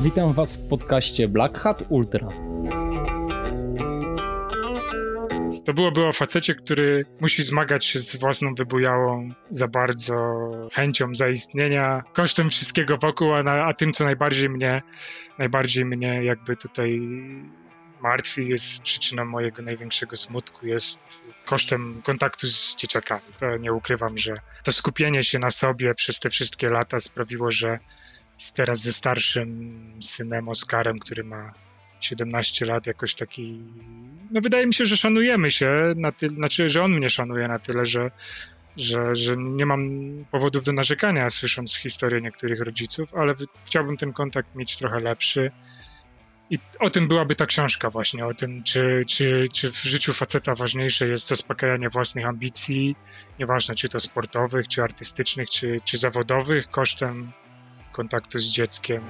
Witam Was w podcaście Black Hat Ultra. To byłoby o facecie, który musi zmagać się z własną wybujałą za bardzo chęcią zaistnienia, kosztem wszystkiego wokół, a, na, a tym, co najbardziej mnie, najbardziej mnie jakby tutaj martwi, jest przyczyną mojego największego smutku, jest kosztem kontaktu z dzieciakami. To nie ukrywam, że to skupienie się na sobie przez te wszystkie lata sprawiło, że teraz ze starszym synem Oskarem, który ma 17 lat, jakoś taki. No wydaje mi się, że szanujemy się na tyle, znaczy, że on mnie szanuje na tyle, że, że, że nie mam powodów do narzekania, słysząc historię niektórych rodziców, ale chciałbym ten kontakt mieć trochę lepszy. I o tym byłaby ta książka właśnie, o tym, czy, czy, czy w życiu faceta ważniejsze jest zaspokajanie własnych ambicji, nieważne czy to sportowych, czy artystycznych, czy, czy zawodowych, kosztem kontaktu z dzieckiem.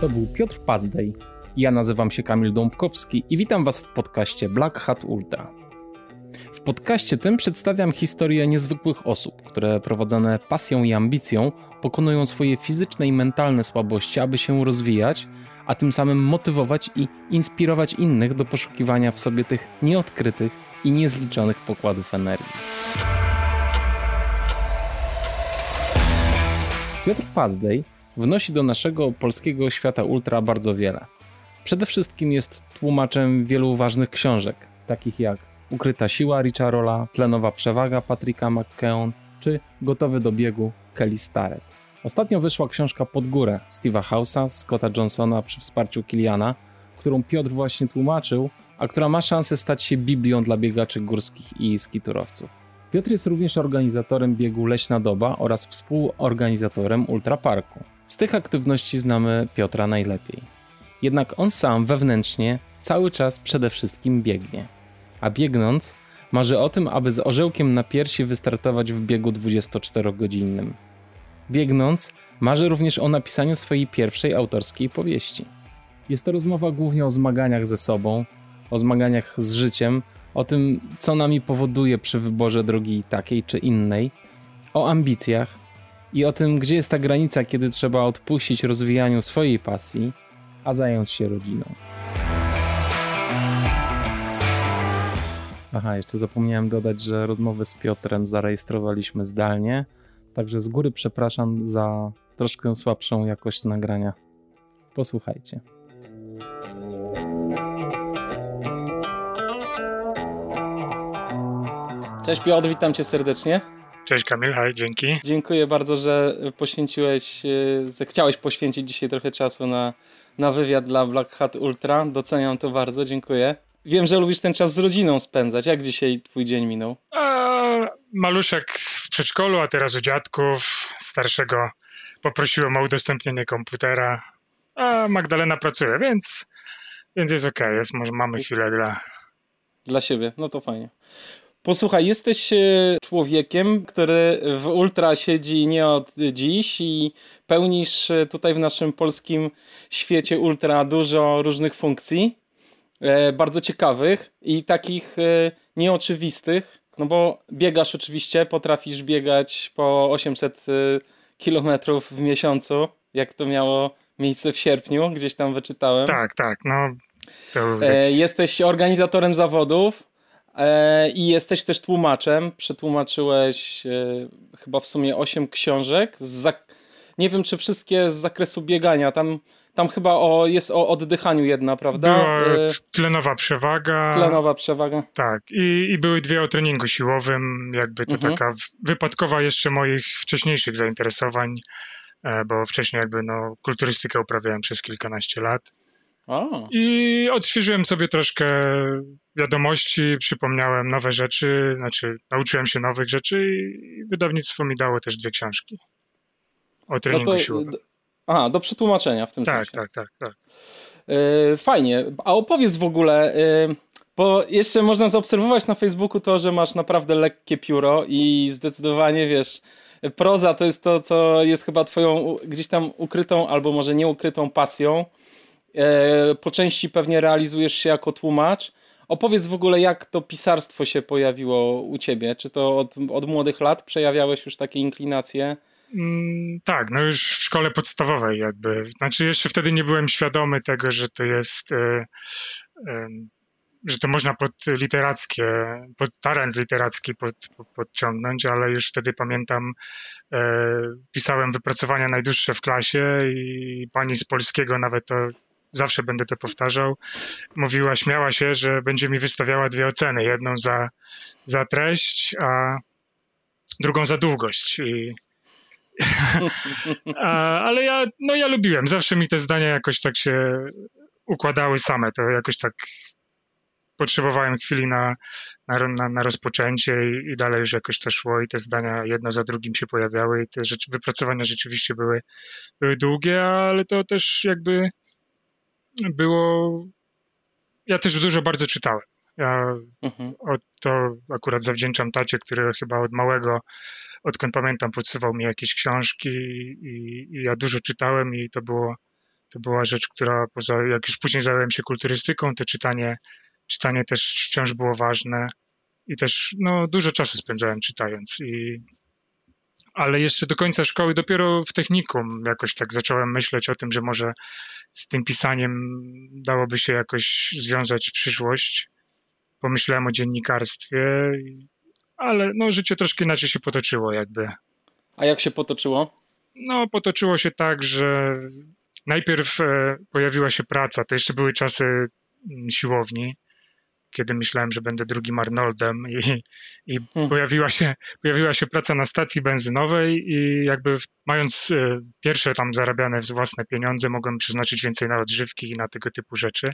To był Piotr Pazdej. Ja nazywam się Kamil Dąbkowski i witam Was w podcaście Black Hat Ultra. W podcaście tym przedstawiam historię niezwykłych osób, które prowadzone pasją i ambicją pokonują swoje fizyczne i mentalne słabości, aby się rozwijać, a tym samym motywować i inspirować innych do poszukiwania w sobie tych nieodkrytych i niezliczonych pokładów energii. Piotr Pazdej wnosi do naszego polskiego świata ultra bardzo wiele. Przede wszystkim jest tłumaczem wielu ważnych książek, takich jak Ukryta siła Richarola, Tlenowa przewaga Patricka McKeown czy Gotowy do biegu Kelly Starrett. Ostatnio wyszła książka Pod górę Steve'a House'a, Scotta Johnsona przy wsparciu Kiliana, którą Piotr właśnie tłumaczył, a która ma szansę stać się biblią dla biegaczy górskich i skiturowców. Piotr jest również organizatorem biegu Leśna Doba oraz współorganizatorem Ultraparku. Z tych aktywności znamy Piotra najlepiej. Jednak on sam wewnętrznie cały czas przede wszystkim biegnie. A biegnąc, marzy o tym, aby z orzełkiem na piersi wystartować w biegu 24-godzinnym. Biegnąc, marzy również o napisaniu swojej pierwszej autorskiej powieści. Jest to rozmowa głównie o zmaganiach ze sobą, o zmaganiach z życiem o tym, co nami powoduje przy wyborze drogi takiej czy innej, o ambicjach i o tym, gdzie jest ta granica, kiedy trzeba odpuścić rozwijaniu swojej pasji, a zająć się rodziną. Aha, jeszcze zapomniałem dodać, że rozmowę z Piotrem zarejestrowaliśmy zdalnie, także z góry przepraszam za troszkę słabszą jakość nagrania. Posłuchajcie. Cześć Piotr, witam cię serdecznie. Cześć Kamil, hej, dzięki. Dziękuję bardzo, że poświęciłeś, że chciałeś poświęcić dzisiaj trochę czasu na, na wywiad dla Black Hat Ultra. Doceniam to bardzo, dziękuję. Wiem, że lubisz ten czas z rodziną spędzać. Jak dzisiaj twój dzień minął? Maluszek w przedszkolu, a teraz u dziadków. Starszego poprosiłem o udostępnienie komputera, a Magdalena pracuje, więc, więc jest okej, okay. jest, może mamy chwilę dla... Dla siebie, no to fajnie. Posłuchaj, jesteś e, człowiekiem, który w ultra siedzi nie od dziś i pełnisz e, tutaj w naszym polskim świecie ultra dużo różnych funkcji, e, bardzo ciekawych i takich nieoczywistych, no bo biegasz oczywiście, potrafisz biegać po 800 kilometrów w miesiącu, jak to miało miejsce w sierpniu, gdzieś tam wyczytałem. Tak, tak, no. Jesteś organizatorem zawodów, I jesteś też tłumaczem. Przetłumaczyłeś e, chyba w sumie 8 książek. Nie wiem, czy wszystkie z zakresu biegania. Tam, tam chyba o, jest o oddychaniu jedna, prawda? Była e, tlenowa przewaga. Tlenowa przewaga. Tak. I, i były dwie o treningu siłowym. Jakby to mhm. taka wypadkowa jeszcze moich wcześniejszych zainteresowań, bo wcześniej jakby no, kulturystykę uprawiałem przez kilkanaście lat. O. I odświeżyłem sobie troszkę wiadomości, przypomniałem nowe rzeczy, znaczy nauczyłem się nowych rzeczy i wydawnictwo mi dało też dwie książki o treningu no to, siłowym. Aha, do przetłumaczenia w tym tak, sensie. Tak, tak, tak. Yy, fajnie. A opowiedz w ogóle, yy, bo jeszcze można zaobserwować na Facebooku to, że masz naprawdę lekkie pióro i zdecydowanie, wiesz, proza to jest to, co jest chyba twoją gdzieś tam ukrytą albo może nieukrytą pasją. E, po części pewnie realizujesz się jako tłumacz. Opowiedz w ogóle, jak to pisarstwo się pojawiło u ciebie? Czy to od, od młodych lat przejawiałeś już takie inklinacje Mm, tak, no już w szkole podstawowej jakby. Znaczy jeszcze wtedy nie byłem świadomy tego, że to jest, e, e, że to można pod literackie, pod talent literacki pod, pod, podciągnąć, ale już wtedy pamiętam, e, pisałem wypracowania najdłuższe w klasie i pani z polskiego nawet to zawsze będę to powtarzał, mówiła, śmiała się, że będzie mi wystawiała dwie oceny. Jedną za, za treść, a drugą za długość. I, ale ja, no ja lubiłem. Zawsze mi te zdania jakoś tak się układały same. To jakoś tak potrzebowałem chwili na, na, na, na rozpoczęcie i, i, dalej już jakoś to szło i te zdania jedno za drugim się pojawiały i te rzeczy, wypracowania rzeczywiście były, były długie, ale to też jakby było. Ja też dużo bardzo czytałem. Ja mhm. to akurat zawdzięczam tacie, który chyba od małego, odkąd pamiętam, podsuwał mi jakieś książki i, i ja dużo czytałem i to było, to była rzecz, która poza, jak już później zająłem się kulturystyką, to czytanie, czytanie też wciąż było ważne i też no, dużo czasu spędzałem czytając i ale jeszcze do końca szkoły, dopiero w technikum jakoś tak zacząłem myśleć o tym, że może z tym pisaniem dałoby się jakoś związać przyszłość. Pomyślałem o dziennikarstwie, ale no, życie troszkę inaczej się potoczyło jakby. A jak się potoczyło? No, potoczyło się tak, że najpierw e, pojawiła się praca, to jeszcze były czasy mm, siłowni, kiedy myślałem, że będę drugim Arnoldem i, i hmm. pojawiła, się, pojawiła się praca na stacji benzynowej i jakby mając e, pierwsze tam zarabiane własne pieniądze mogłem przeznaczyć więcej na odżywki i na tego typu rzeczy.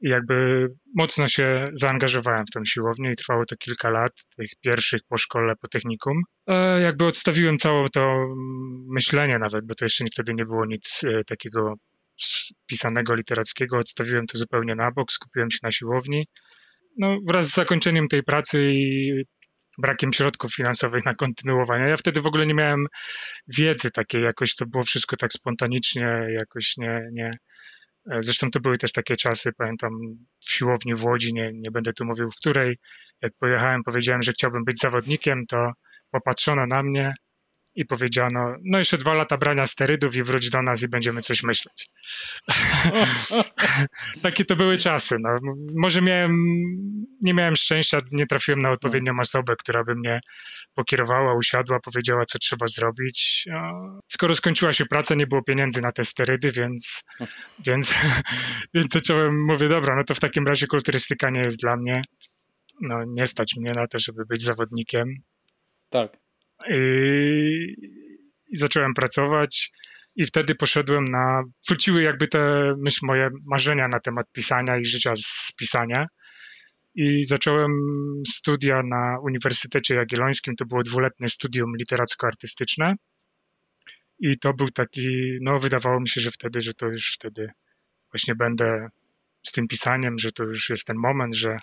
I jakby mocno się zaangażowałem w tą siłownię i trwało to kilka lat, tych pierwszych po szkole, po technikum. E, jakby odstawiłem całe to myślenie nawet, bo to jeszcze wtedy nie było nic e, takiego pisanego, literackiego. Odstawiłem to zupełnie na bok, skupiłem się na siłowni no, wraz z zakończeniem tej pracy i brakiem środków finansowych na kontynuowanie. Ja wtedy w ogóle nie miałem wiedzy takiej, jakoś to było wszystko tak spontanicznie, jakoś nie, nie. Zresztą to były też takie czasy, pamiętam w siłowni w Łodzi, nie, nie będę tu mówił w której, jak pojechałem, powiedziałem, że chciałbym być zawodnikiem, to popatrzono na mnie, i powiedziano, no jeszcze dwa lata brania sterydów i wróć do nas i będziemy coś myśleć. Takie to były czasy. No. Może miałem, nie miałem szczęścia, nie trafiłem na odpowiednią osobę, która by mnie pokierowała, usiadła, powiedziała, co trzeba zrobić. Skoro skończyła się praca, nie było pieniędzy na te sterydy, więc, więc, więc zacząłem, mówię, dobra, no to w takim razie kulturystyka nie jest dla mnie. No, nie stać mnie na to, żeby być zawodnikiem. Tak. I, i zacząłem pracować i wtedy poszedłem na, wróciły jakby te myśl, moje marzenia na temat pisania i życia z pisania. I zacząłem studia na Uniwersytecie Jagiellońskim. To było dwuletnie studium literacko-artystyczne. I to był taki, no wydawało mi się, że wtedy, że to już wtedy właśnie będę z tym pisaniem, że to już jest ten moment, że,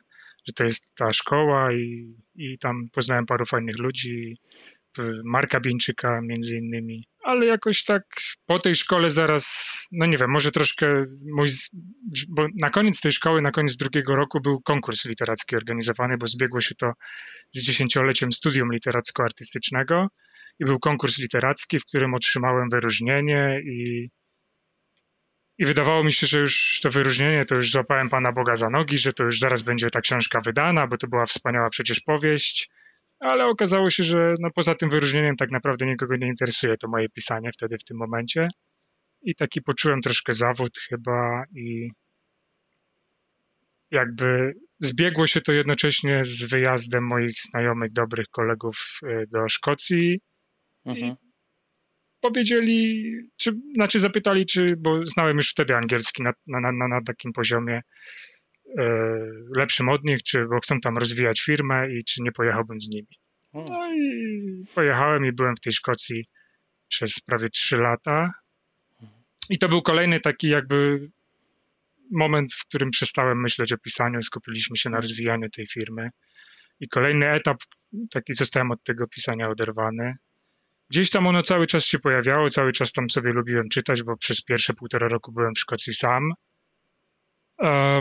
że to jest ta szkoła i, i tam poznałem paru fajnych ludzi Marka Bieńczyka między innymi, ale jakoś tak po tej szkole zaraz, no nie wiem, może troszkę mój, bo na koniec tej szkoły, na koniec drugiego roku był konkurs literacki organizowany, bo zbiegło się to z dziesięcioleciem studium literacko-artystycznego i był konkurs literacki, w którym otrzymałem wyróżnienie i i wydawało mi się, że już to wyróżnienie, to już złapałem Pana Boga za nogi, że to już zaraz będzie ta książka wydana, bo to była wspaniała przecież powieść ale okazało się, że no poza tym wyróżnieniem tak naprawdę nikogo nie interesuje to moje pisanie wtedy w tym momencie. I taki poczułem troszkę zawód chyba i jakby zbiegło się to jednocześnie z wyjazdem moich znajomych, dobrych kolegów y, do Szkocji. Mhm. powiedzieli, czy, znaczy zapytali, czy, bo znałem już wtedy angielski na, na, na, na takim poziomie, lepszym od nich, czy bo chcą tam rozwijać firmę i czy nie pojechałbym z nimi. Hmm. No i pojechałem i byłem w tej Szkocji przez prawie trzy lata. I to był kolejny taki jakby moment, w którym przestałem myśleć o pisaniu, skupiliśmy się na rozwijaniu tej firmy. I kolejny etap, taki zostałem od tego pisania oderwany. Gdzieś tam ono cały czas się pojawiało, cały czas tam sobie lubiłem czytać, bo przez pierwsze półtora roku byłem w Szkocji sam.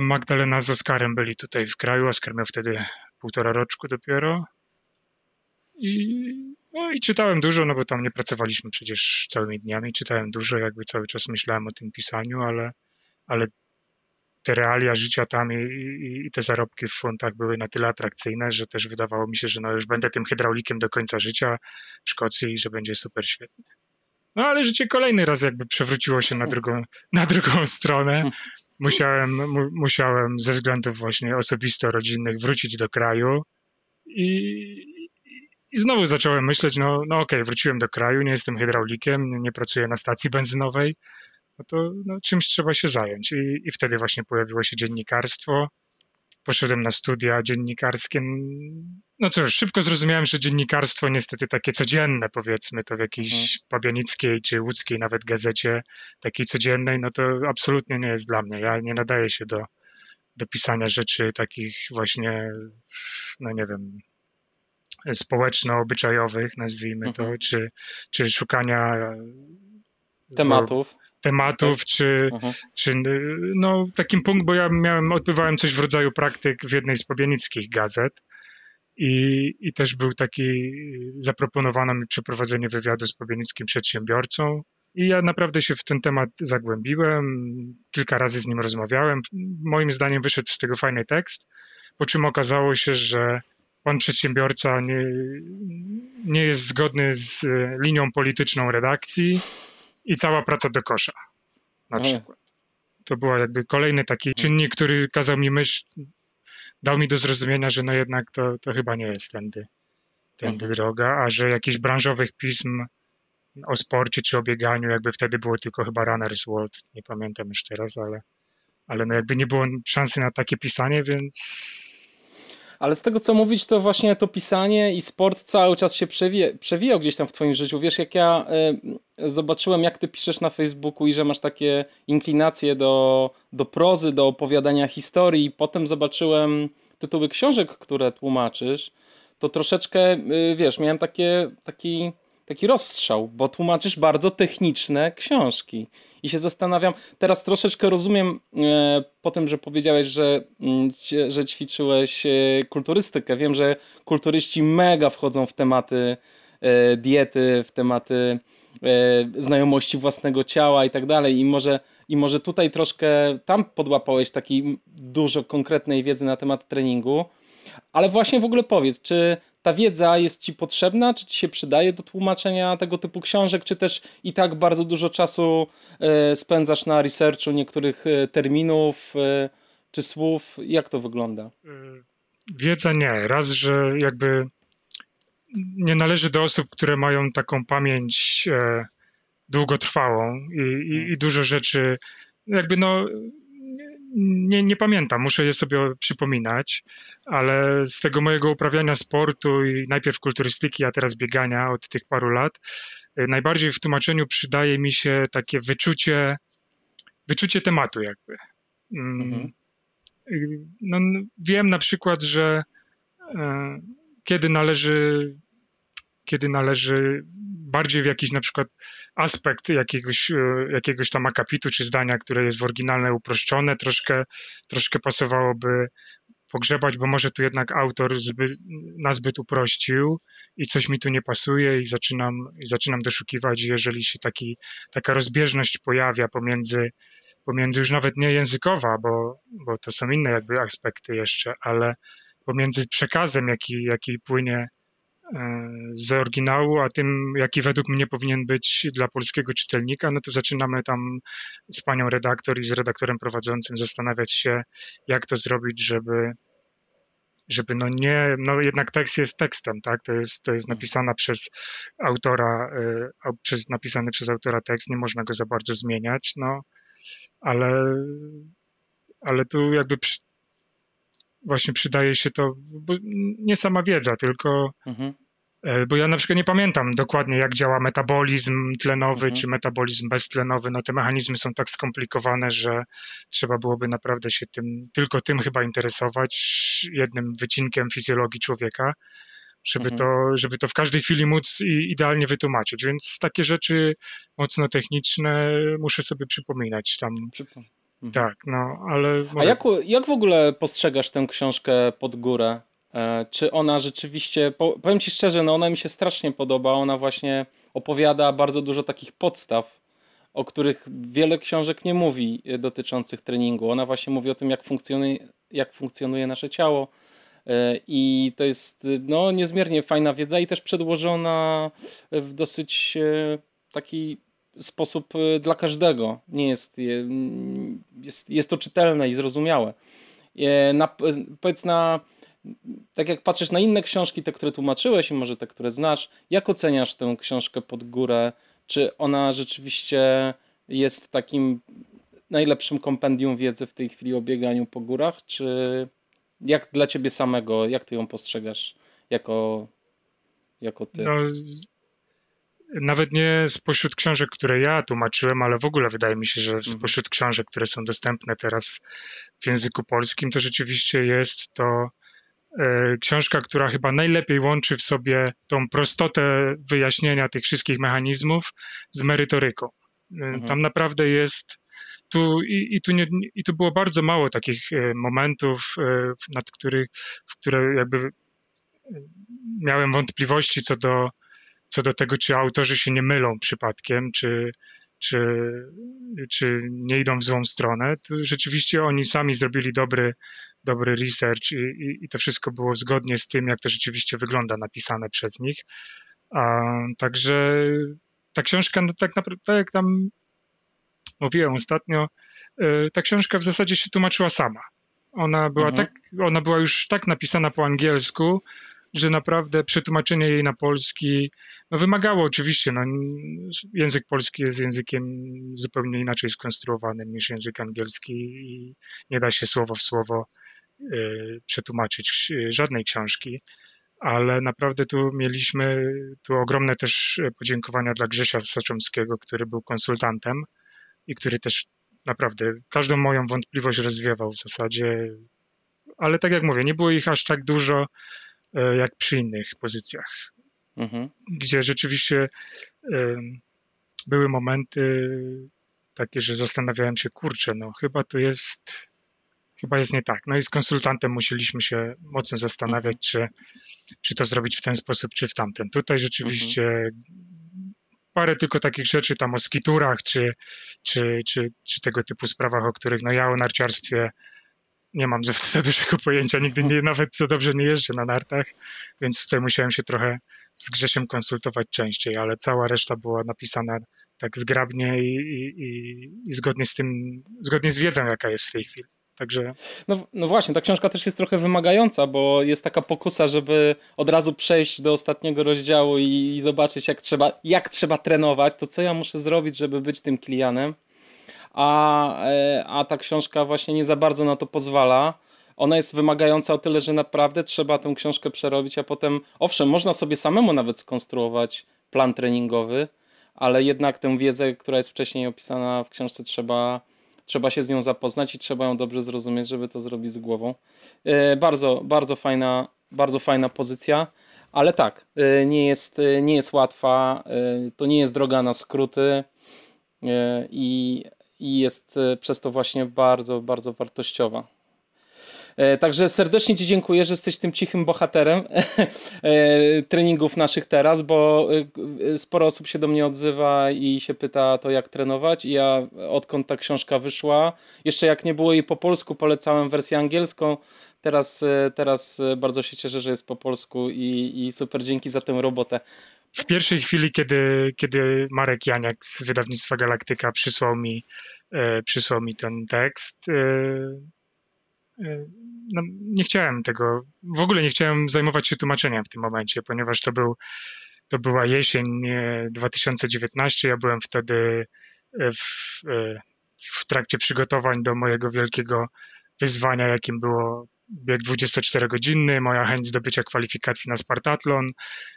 Magdalena z Oskarem byli tutaj w kraju. Oskar miał wtedy półtora roczku dopiero. I No i czytałem dużo, no bo tam nie pracowaliśmy przecież całymi dniami, czytałem dużo, jakby cały czas myślałem o tym pisaniu, ale, ale te realia życia tam i, i, i, te zarobki w funtach były na tyle atrakcyjne, że też wydawało mi się, że no już będę tym hydraulikiem do końca życia w Szkocji i że będzie super świetnie. No ale życie kolejny raz jakby przewróciło się na drugą, na drugą stronę. Musiałem, mu, musiałem ze względów właśnie osobisto-rodzinnych wrócić do kraju i, i znowu zacząłem myśleć, no, no okej, okay, wróciłem do kraju, nie jestem hydraulikiem, nie pracuję na stacji benzynowej, no to no, czymś trzeba się zająć. I, I wtedy właśnie pojawiło się dziennikarstwo. Poszedłem na studia dziennikarskie. No cóż, szybko zrozumiałem, że dziennikarstwo niestety takie codzienne, powiedzmy, to w jakiejś mhm. pabianickiej czy łódzkiej nawet gazecie, takiej codziennej, no to absolutnie nie jest dla mnie. Ja nie nadaję się do, do pisania rzeczy takich właśnie, no nie wiem, społeczno-obyczajowych, nazwijmy to, mhm. czy, czy szukania tematów tematów, czy, uh-huh. czy no, takim punkt, bo ja miałem, odbywałem coś w rodzaju praktyk w jednej z pobianickich gazet i, i też był taki, zaproponowano mi przeprowadzenie wywiadu z pobienickim przedsiębiorcą i ja naprawdę się w ten temat zagłębiłem, kilka razy z nim rozmawiałem. Moim zdaniem wyszedł z tego fajny tekst, po czym okazało się, że pan przedsiębiorca nie, nie jest zgodny z linią polityczną redakcji, i cała praca do kosza na przykład. To był jakby kolejny taki czynnik, który kazał mi myśl, dał mi do zrozumienia, że no jednak to, to chyba nie jest tędy, tędy mhm. droga, a że jakichś branżowych pism o sporcie czy o bieganiu, jakby wtedy było tylko chyba Runner's World, nie pamiętam już teraz, ale, ale no jakby nie było szansy na takie pisanie, więc ale z tego co mówić, to właśnie to pisanie i sport cały czas się przewie, przewijał gdzieś tam w twoim życiu. Wiesz, jak ja y, zobaczyłem, jak ty piszesz na Facebooku i że masz takie inklinacje do, do prozy, do opowiadania historii, i potem zobaczyłem tytuły książek, które tłumaczysz, to troszeczkę, y, wiesz, miałem takie, taki, taki rozstrzał, bo tłumaczysz bardzo techniczne książki i się zastanawiam, teraz troszeczkę rozumiem e, po tym, że powiedziałeś, że, mm, że ćwiczyłeś e, kulturystykę. Wiem, że kulturyści mega wchodzą w tematy e, diety, w tematy znajomości własnego ciała i tak dalej i może, i może tutaj troszkę tam podłapałeś takiej dużo konkretnej wiedzy na temat treningu, ale właśnie w ogóle powiedz, czy ta wiedza jest ci potrzebna, czy ci się przydaje do tłumaczenia tego typu książek, czy też i tak bardzo dużo czasu e, spędzasz na researchu niektórych e, terminów e, czy słów? Jak to wygląda? Wiedza nie. Raz, że jakby nie należy do osób, które mają taką pamięć długotrwałą i, i, i dużo rzeczy jakby no nie, nie pamiętam, muszę je sobie przypominać, ale z tego mojego uprawiania sportu i najpierw kulturystyki, a teraz biegania od tych paru lat, y, najbardziej w tłumaczeniu przydaje mi się takie wyczucie, wyczucie tematu jakby. Mm, mhm. Y, no, wiem na przykład, że e, kiedy należy kiedy należy bardziej w jakiś na przykład aspekt jakiegoś, e, jakiegoś tam akapitu czy zdania, które jest w oryginalne uproszczone, troszkę, troszkę pasowałoby pogrzebać, bo może tu jednak autor zbyt, nazbyt uprościł i coś mi tu nie pasuje i zaczynam, i zaczynam doszukiwać, jeżeli się taki, taka rozbieżność pojawia pomiędzy, pomiędzy już nawet nie językowa, bo, bo to są inne jakby aspekty jeszcze, ale pomiędzy przekazem, jaki, jaki płynie z oryginału, a tym, jaki według mnie powinien być dla polskiego czytelnika, no to zaczynamy tam z panią redaktor i z redaktorem prowadzącym zastanawiać się, jak to zrobić, żeby żeby no nie, no jednak tekst jest tekstem, tak, to jest, to jest napisana przez autora, y, przez, napisany przez autora tekst, nie można go za bardzo zmieniać, no, ale, ale tu jakby przy, właśnie przydaje się to, nie sama wiedza, tylko mhm. E, bo ja na przykład nie pamiętam dokładnie, jak działa metabolizm tlenowy mhm. czy metabolizm beztlenowy. No te mechanizmy są tak skomplikowane, że trzeba byłoby naprawdę się tym, tylko tym chyba interesować, jednym wycinkiem fizjologii człowieka, żeby, mhm. to, żeby to w każdej chwili móc idealnie wytłumaczyć. Więc takie rzeczy mocno techniczne muszę sobie przypominać tam. Tak, no, ale... A jak, jak w ogóle postrzegasz tę książkę pod górę? E, czy ona rzeczywiście, powiem Ci szczerze, no ona mi się strasznie podoba. Ona właśnie opowiada bardzo dużo takich podstaw, o których wiele książek nie mówi e, dotyczących treningu. Ona właśnie mówi o tym, jak funkcjonuje, jak funkcjonuje nasze ciało. E, I to jest no, niezmiernie fajna wiedza i też przedłożona w dosyć taki sposób dla każdego. Nie jest, jest, jest to czytelne i zrozumiałe. Na, powiedz na tak jak patrzysz na inne książki, te, które tłumaczyłeś i może te, które znasz, jak oceniasz tę książkę pod górę? Czy ona rzeczywiście jest takim najlepszym kompendium wiedzy w tej chwili o bieganiu po górach, czy jak dla ciebie samego, jak ty ją postrzegasz jako, jako ty? No, nawet nie spośród książek, które ja tłumaczyłem, ale w ogóle wydaje mi się, że mhm. spośród książek, które są dostępne teraz w języku polskim, to rzeczywiście jest to E, książka, która chyba najlepiej łączy w sobie tą prostotę wyjaśnienia tych wszystkich mechanizmów z merytoryką. E, mhm. Tam naprawdę jest tu i, i, tu nie, i tu było bardzo mało takich e, momentów, nad których, w które jakby miałem wątpliwości co do, co do tego, czy autorzy się nie mylą przypadkiem, czy, czy, czy nie idą w złą stronę. To rzeczywiście oni sami zrobili dobry, dobry research i, i, i, to wszystko było zgodnie z tym, jak to rzeczywiście wygląda napisane przez nich. A, także ta książka, no, tak naprawdę, tak jak tam mówiłem ostatnio, y, ta książka w zasadzie się tłumaczyła sama. Ona była, mhm. tak, ona była już tak napisana po angielsku, że naprawdę przetłumaczenie jej na polski no wymagało oczywiście, no, język polski jest językiem zupełnie inaczej skonstruowanym niż język angielski i nie da się słowo w słowo y, przetłumaczyć żadnej książki, ale naprawdę tu mieliśmy tu ogromne też podziękowania dla Grzesia Saczomskiego, który był konsultantem i który też naprawdę każdą moją wątpliwość rozwiewał w zasadzie, ale tak jak mówię, nie było ich aż tak dużo, jak przy innych pozycjach, mhm. gdzie rzeczywiście były momenty takie, że zastanawiałem się, kurczę, no chyba to jest, chyba jest nie tak. No i z konsultantem musieliśmy się mocno zastanawiać, mhm. czy, czy to zrobić w ten sposób, czy w tamten. Tutaj rzeczywiście mhm. parę tylko takich rzeczy tam o skiturach, czy, czy, czy, czy tego typu sprawach, o których no ja o narciarstwie nie mam za, dużego pojęcia, nigdy nie, nawet co dobrze nie jeżdżę na nartach, więc tutaj musiałem się trochę z Grzesiem konsultować częściej, ale cała reszta była napisana tak zgrabnie i, i, i zgodnie z tym, zgodnie z wiedzą, jaka jest w tej chwili. Także... No, no właśnie, ta książka też jest trochę wymagająca, bo jest taka pokusa, żeby od razu przejść do ostatniego rozdziału i, i zobaczyć, jak trzeba, jak trzeba trenować, to co ja muszę zrobić, żeby być tym Kilianem a, e, a ta książka właśnie nie za bardzo na to pozwala. Ona jest wymagająca o tyle, że naprawdę trzeba tę książkę przerobić, a potem, owszem, można sobie samemu nawet skonstruować plan treningowy, ale jednak tę wiedzę, która jest wcześniej opisana w książce, trzeba, trzeba się z nią zapoznać i trzeba ją dobrze zrozumieć, żeby to zrobić z głową. E, bardzo, bardzo fajna, bardzo fajna pozycja, ale tak, e, nie jest, nie jest łatwa, to nie jest droga na skróty i i jest e, przez to właśnie bardzo, bardzo wartościowa. E, także serdecznie Ci dziękuję, że jesteś tym cichym bohaterem e, treningów naszych teraz, bo sporo osób się do mnie odzywa i się pyta to jak trenować. I ja odkąd ta książka wyszła, jeszcze jak nie było jej po polsku, polecałem wersję angielską. Teraz, teraz bardzo się cieszę, że jest po polsku i, i super dzięki za tę robotę w pierwszej chwili, kiedy, kiedy Marek Janiak z wydawnictwa Galaktyka przysłał mi, e, przysłał mi ten tekst, e, e, no, nie chciałem tego, w ogóle nie chciałem zajmować się tłumaczeniem w tym momencie, ponieważ to, był, to była jesień 2019. Ja byłem wtedy w, w trakcie przygotowań do mojego wielkiego wyzwania, jakim było bieg 24-godzinny, moja chęć zdobycia kwalifikacji na Spartatlon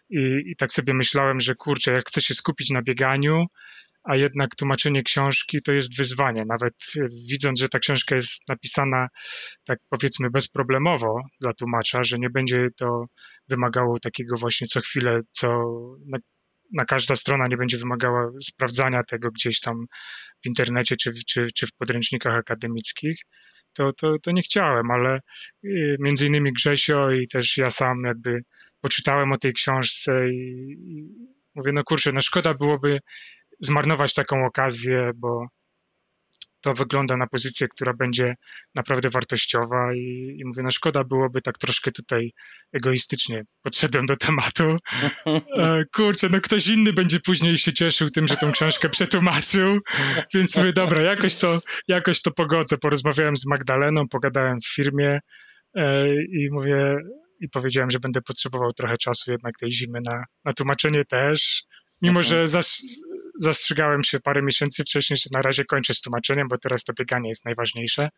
i, i tak sobie myślałem, że kurczę, jak chcę się skupić na bieganiu, a jednak tłumaczenie książki to jest wyzwanie. Nawet widząc, że ta książka jest napisana tak powiedzmy bezproblemowo dla tłumacza, że nie będzie to wymagało takiego właśnie co chwilę, co na, na każda strona nie będzie wymagała sprawdzania tego gdzieś tam w internecie czy, czy, czy w podręcznikach akademickich, to, to, to nie chciałem, ale y, między innymi Grzesio i też ja sam jakby poczytałem o tej książce i, i mówię, no kurczę, no szkoda byłoby zmarnować taką okazję, bo to wygląda na pozycję, która będzie naprawdę wartościowa i, i mówię, no szkoda byłoby tak troszkę tutaj egoistycznie podszedłem do tematu. E, kurczę, no ktoś inny będzie później się cieszył tym, że tą książkę przetłumaczył, więc mówię, dobra, jakoś to, jakoś to pogodzę. Porozmawiałem z Magdaleną, pogadałem w firmie e, i mówię, i powiedziałem, że będę potrzebował trochę czasu jednak tej zimy na, na tłumaczenie też, mimo mhm. że zas, zastrzegałem się parę miesięcy wcześniej, że na razie kończę z tłumaczeniem, bo teraz to bieganie jest najważniejsze.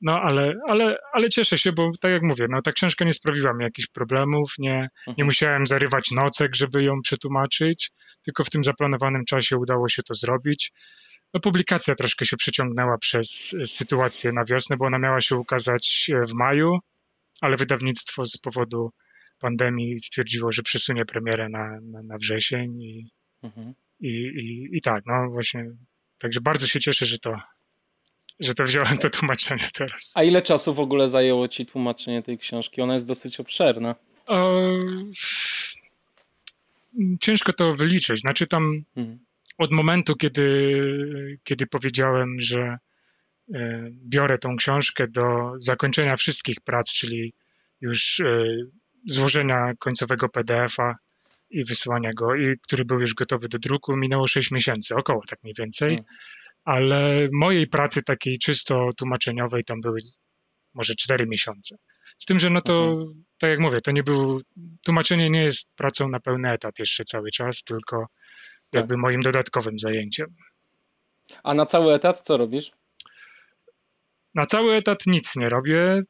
No ale, ale, ale cieszę się, bo tak jak mówię, no ta książka nie sprawiła mi jakichś problemów, nie, nie mhm. musiałem zarywać nocek, żeby ją przetłumaczyć, tylko w tym zaplanowanym czasie udało się to zrobić. No, publikacja troszkę się przeciągnęła przez sytuację na wiosnę, bo ona miała się ukazać w maju, ale wydawnictwo z powodu pandemii stwierdziło, że przesunie premierę na, na, na wrzesień i, mhm. i, i, i tak, no właśnie, także bardzo się cieszę, że to, że to wziąłem to tłumaczenie teraz. A ile czasu w ogóle zajęło ci tłumaczenie tej książki? Ona jest dosyć obszerna. O, ciężko to wyliczyć. Znaczy tam mhm. od momentu, kiedy, kiedy powiedziałem, że e, biorę tą książkę do zakończenia wszystkich prac, czyli już e, złożenia końcowego PDF-a i wysłania go, i który był już gotowy do druku, minęło 6 miesięcy, około tak mniej więcej. Hmm. Ale mojej pracy takiej czysto tłumaczeniowej tam były może 4 miesiące. Z tym, że no to, mhm. tak jak mówię, to nie był, tłumaczenie nie jest pracą na pełny etat jeszcze cały czas, tylko tak. jakby moim dodatkowym zajęciem. A na cały etat co robisz? Na cały etat nic nie robię.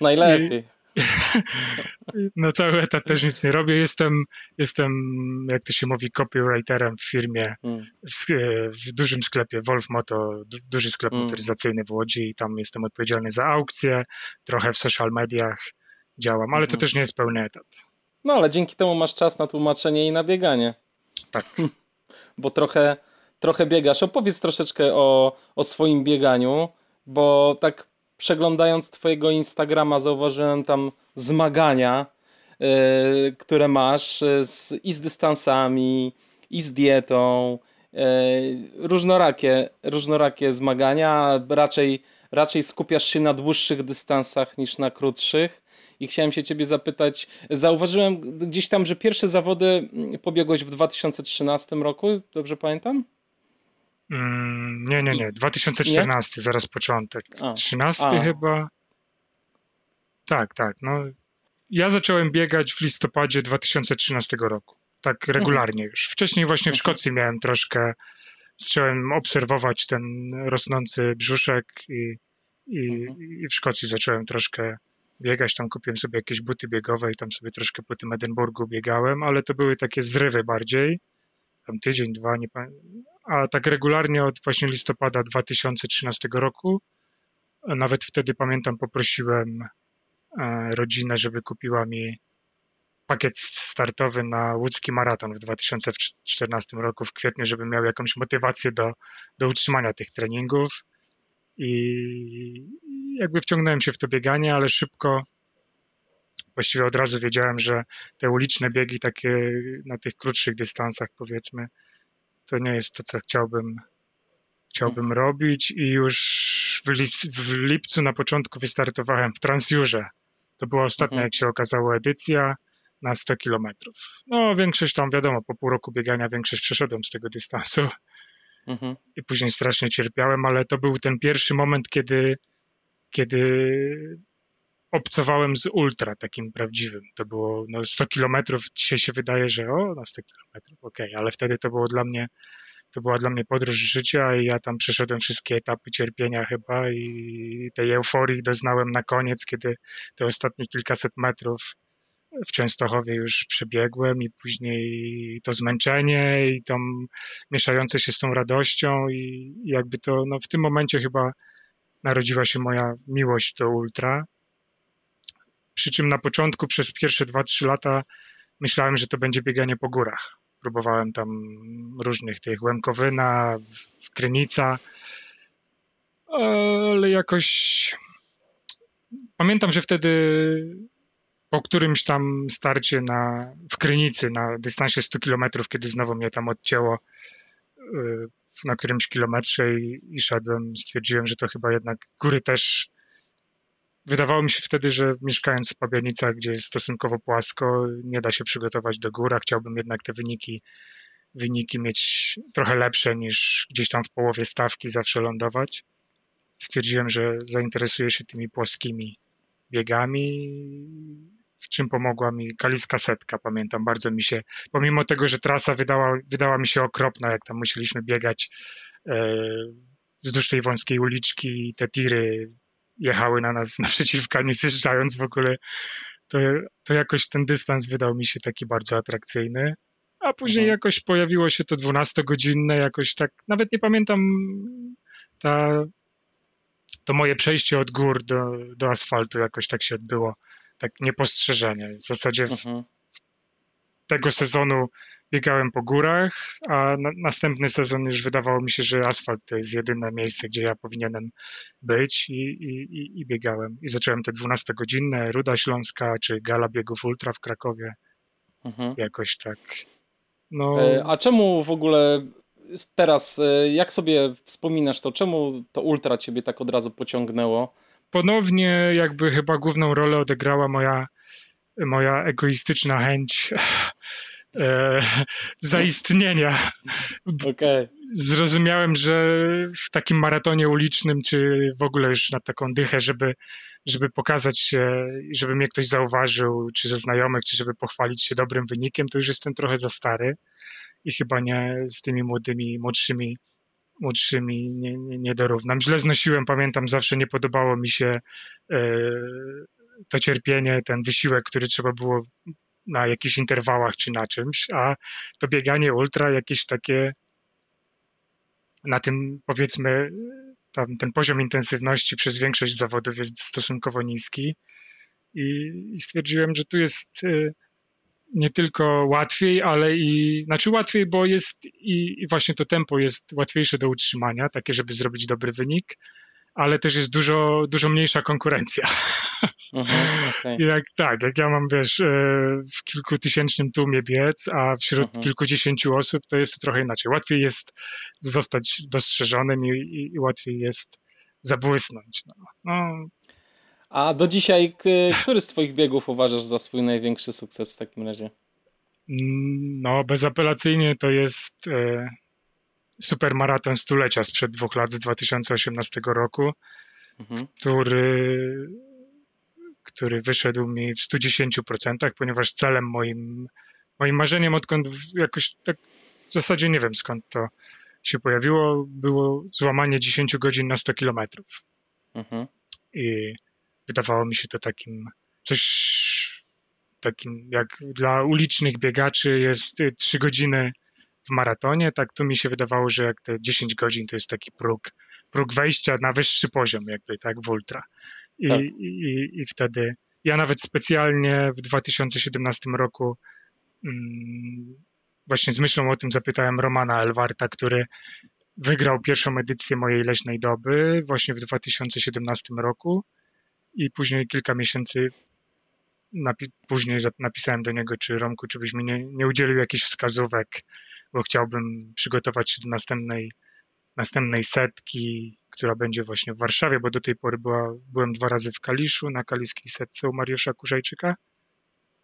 Najlepiej. No cały etat też nic nie robię. Jestem, jestem jak to się mówi, copywriterem w firmie, mm. w, w, dużym sklepie Wolf Moto, duży sklep mm. motoryzacyjny w Łodzi i tam jestem odpowiedzialny za aukcje, trochę w social mediach działam, ale to mm. też nie jest pełny etat. No ale dzięki temu masz czas na tłumaczenie i na bieganie. Tak. Bo trochę, trochę biegasz. Opowiedz troszeczkę o, o swoim bieganiu, bo tak przeglądając Twojego Instagrama, zauważyłem tam zmagania, yy, które masz yy, z, i z dystansami, i z dietą. Yy, różnorakie, różnorakie zmagania. Raczej, raczej skupiasz się na dłuższych dystansach niż na krótszych. I chciałem się Ciebie zapytać, zauważyłem gdzieś tam, że pierwsze zawody pobiegłeś w 2013 roku, dobrze pamiętam? Mm, nie, nie, nie. 2014, nie? zaraz początek. A. 13 A. chyba. Tak, tak. No, ja zacząłem biegać w listopadzie 2013 roku. Tak mhm. regularnie już. Wcześniej właśnie w mhm. Szkocji miałem troszkę, zacząłem obserwować ten rosnący brzuszek i, i, mhm. i w Szkocji zacząłem troszkę biegać. Tam kupiłem sobie jakieś buty biegowe i tam sobie troszkę po tym Edynburgu biegałem, ale to były takie zrywy bardziej. Tam tydzień, dwa, nie pamiętam a tak regularnie od właśnie listopada 2013 roku. Nawet wtedy pamiętam, poprosiłem e, rodzinę, żeby kupiła mi pakiet startowy na łódzki maraton w 2014 roku, w kwietniu, żeby miał jakąś motywację do, do utrzymania tych treningów. I jakby wciągnąłem się w to bieganie, ale szybko, właściwie od razu wiedziałem, że te uliczne biegi takie na tych krótszych dystansach, powiedzmy, to nie jest to, co chciałbym, chciałbym robić i już w, w lipcu na początku wystartowałem w Transjurze. To była ostatnia, mhm. jak się okazało, edycja na 100 kilometrów. No, większość tam, wiadomo, po pół roku biegania większość przeszedłem z tego dystansu mhm. i później strasznie cierpiałem, ale to był ten pierwszy moment, kiedy, kiedy obcowałem z ultra takim prawdziwym. To było no, 100 kilometrów. Dzisiaj się wydaje, że o, na 100 kilometrów, okej, okay. ale wtedy to było dla mnie, to była dla mnie podróż życia i ja tam przeszedłem wszystkie etapy cierpienia chyba i tej euforii doznałem na koniec, kiedy te ostatnie kilkaset metrów w Częstochowie już przebiegłem i później to zmęczenie i to mieszające się z tą radością i jakby to, no w tym momencie chyba narodziła się moja miłość do ultra przy czym na początku przez pierwsze 2-3 lata myślałem, że to będzie bieganie po górach. Próbowałem tam różnych tych Łemkowyna, Krynica, ale jakoś pamiętam, że wtedy po którymś tam starcie na, w Krynicy na dystansie 100 km, kiedy znowu mnie tam odcięło y, na którymś kilometrze i, i szedłem, stwierdziłem, że to chyba jednak góry też wydawało mi się wtedy, że mieszkając w Pabianicach, gdzie jest stosunkowo płasko, nie da się przygotować do góra. Chciałbym jednak te wyniki, wyniki mieć trochę lepsze niż gdzieś tam w połowie stawki zawsze lądować. Stwierdziłem, że zainteresuję się tymi płaskimi biegami, w czym pomogła mi kaliska setka, pamiętam, bardzo mi się, pomimo tego, że trasa wydała, wydała mi się okropna, jak tam musieliśmy biegać e, wzdłuż tej wąskiej uliczki te tiry jechały na nas naprzeciwka, nie zjeżdżając w ogóle, to, to jakoś ten dystans wydał mi się taki bardzo atrakcyjny. A później mhm. jakoś pojawiło się to 12-godzinne, jakoś tak, nawet nie pamiętam ta, to moje przejście od gór do, do asfaltu jakoś tak się odbyło, tak niepostrzeżenie. W zasadzie mhm. tego sezonu biegałem po górach, a na, następny sezon już wydawało mi się, że asfalt to jest jedyne miejsce, gdzie ja powinienem być i, i, i biegałem. I zacząłem te 12-godzinne, Ruda Śląska czy Gala Biegów Ultra w Krakowie. Mhm. Jakoś tak. No... E, a czemu w ogóle teraz, e, jak sobie wspominasz to, czemu to Ultra ciebie tak od razu pociągnęło? Ponownie jakby chyba główną rolę odegrała moja, moja egoistyczna chęć e, zaistnienia. Okay. Zrozumiałem, że w takim maratonie ulicznym, czy w ogóle już na taką dychę, żeby, żeby pokazać się, żeby mnie ktoś zauważył, czy ze znajomych, czy żeby pochwalić się dobrym wynikiem, to już jestem trochę za stary i chyba nie z tymi młodymi, młodszymi młodszymi nie, nie, nie dorównam. Źle znosiłem, pamiętam, zawsze nie podobało mi się e, to cierpienie, ten wysiłek, który trzeba było na jakichś interwałach czy na czymś, a to bieganie ultra jakieś takie na tym powiedzmy tam, ten poziom intensywności przez większość zawodów jest stosunkowo niski i, i stwierdziłem, że tu jest y, nie tylko łatwiej, ale i, znaczy łatwiej, bo jest i, i właśnie to tempo jest łatwiejsze do utrzymania, takie, żeby zrobić dobry wynik, ale też jest dużo, dużo mniejsza konkurencja. Mhm, okay. Jak, tak, jak ja mam, wiesz, e, w kilkutysięcznym tłumie biec, a wśród mhm. kilkudziesięciu osób to jest trochę inaczej. Łatwiej jest zostać dostrzeżonym i, i, i łatwiej jest zabłysnąć. No. no. A do dzisiaj, który z Twoich biegów uważasz za swój największy sukces w takim razie? Mm, no, bezapelacyjnie to jest e, supermaraton stulecia sprzed dwóch lat, z 2018 roku, mhm. który, który wyszedł mi w 110%, ponieważ celem moim, moim marzeniem, odkąd jakoś tak w zasadzie nie wiem skąd to się pojawiło, było złamanie 10 godzin na 100 kilometrów. Mhm. I wydawało mi się to takim coś takim jak dla ulicznych biegaczy jest 3 godziny w maratonie, tak tu mi się wydawało, że jak te 10 godzin to jest taki próg, próg wejścia na wyższy poziom jakby, tak, w ultra. I, tak. i, i wtedy ja nawet specjalnie w 2017 roku mm, właśnie z myślą o tym zapytałem Romana Elwarta, który wygrał pierwszą edycję mojej leśnej doby właśnie w 2017 roku i później kilka miesięcy napi później napisałem do niego, czy Romku, czy byś mi nie, nie udzielił jakichś wskazówek, bo chciałbym przygotować się do następnej, następnej setki, która będzie właśnie w Warszawie, bo do tej pory była, byłem dwa razy w Kaliszu, na kaliskiej setce u Mariusza Kurzajczyka,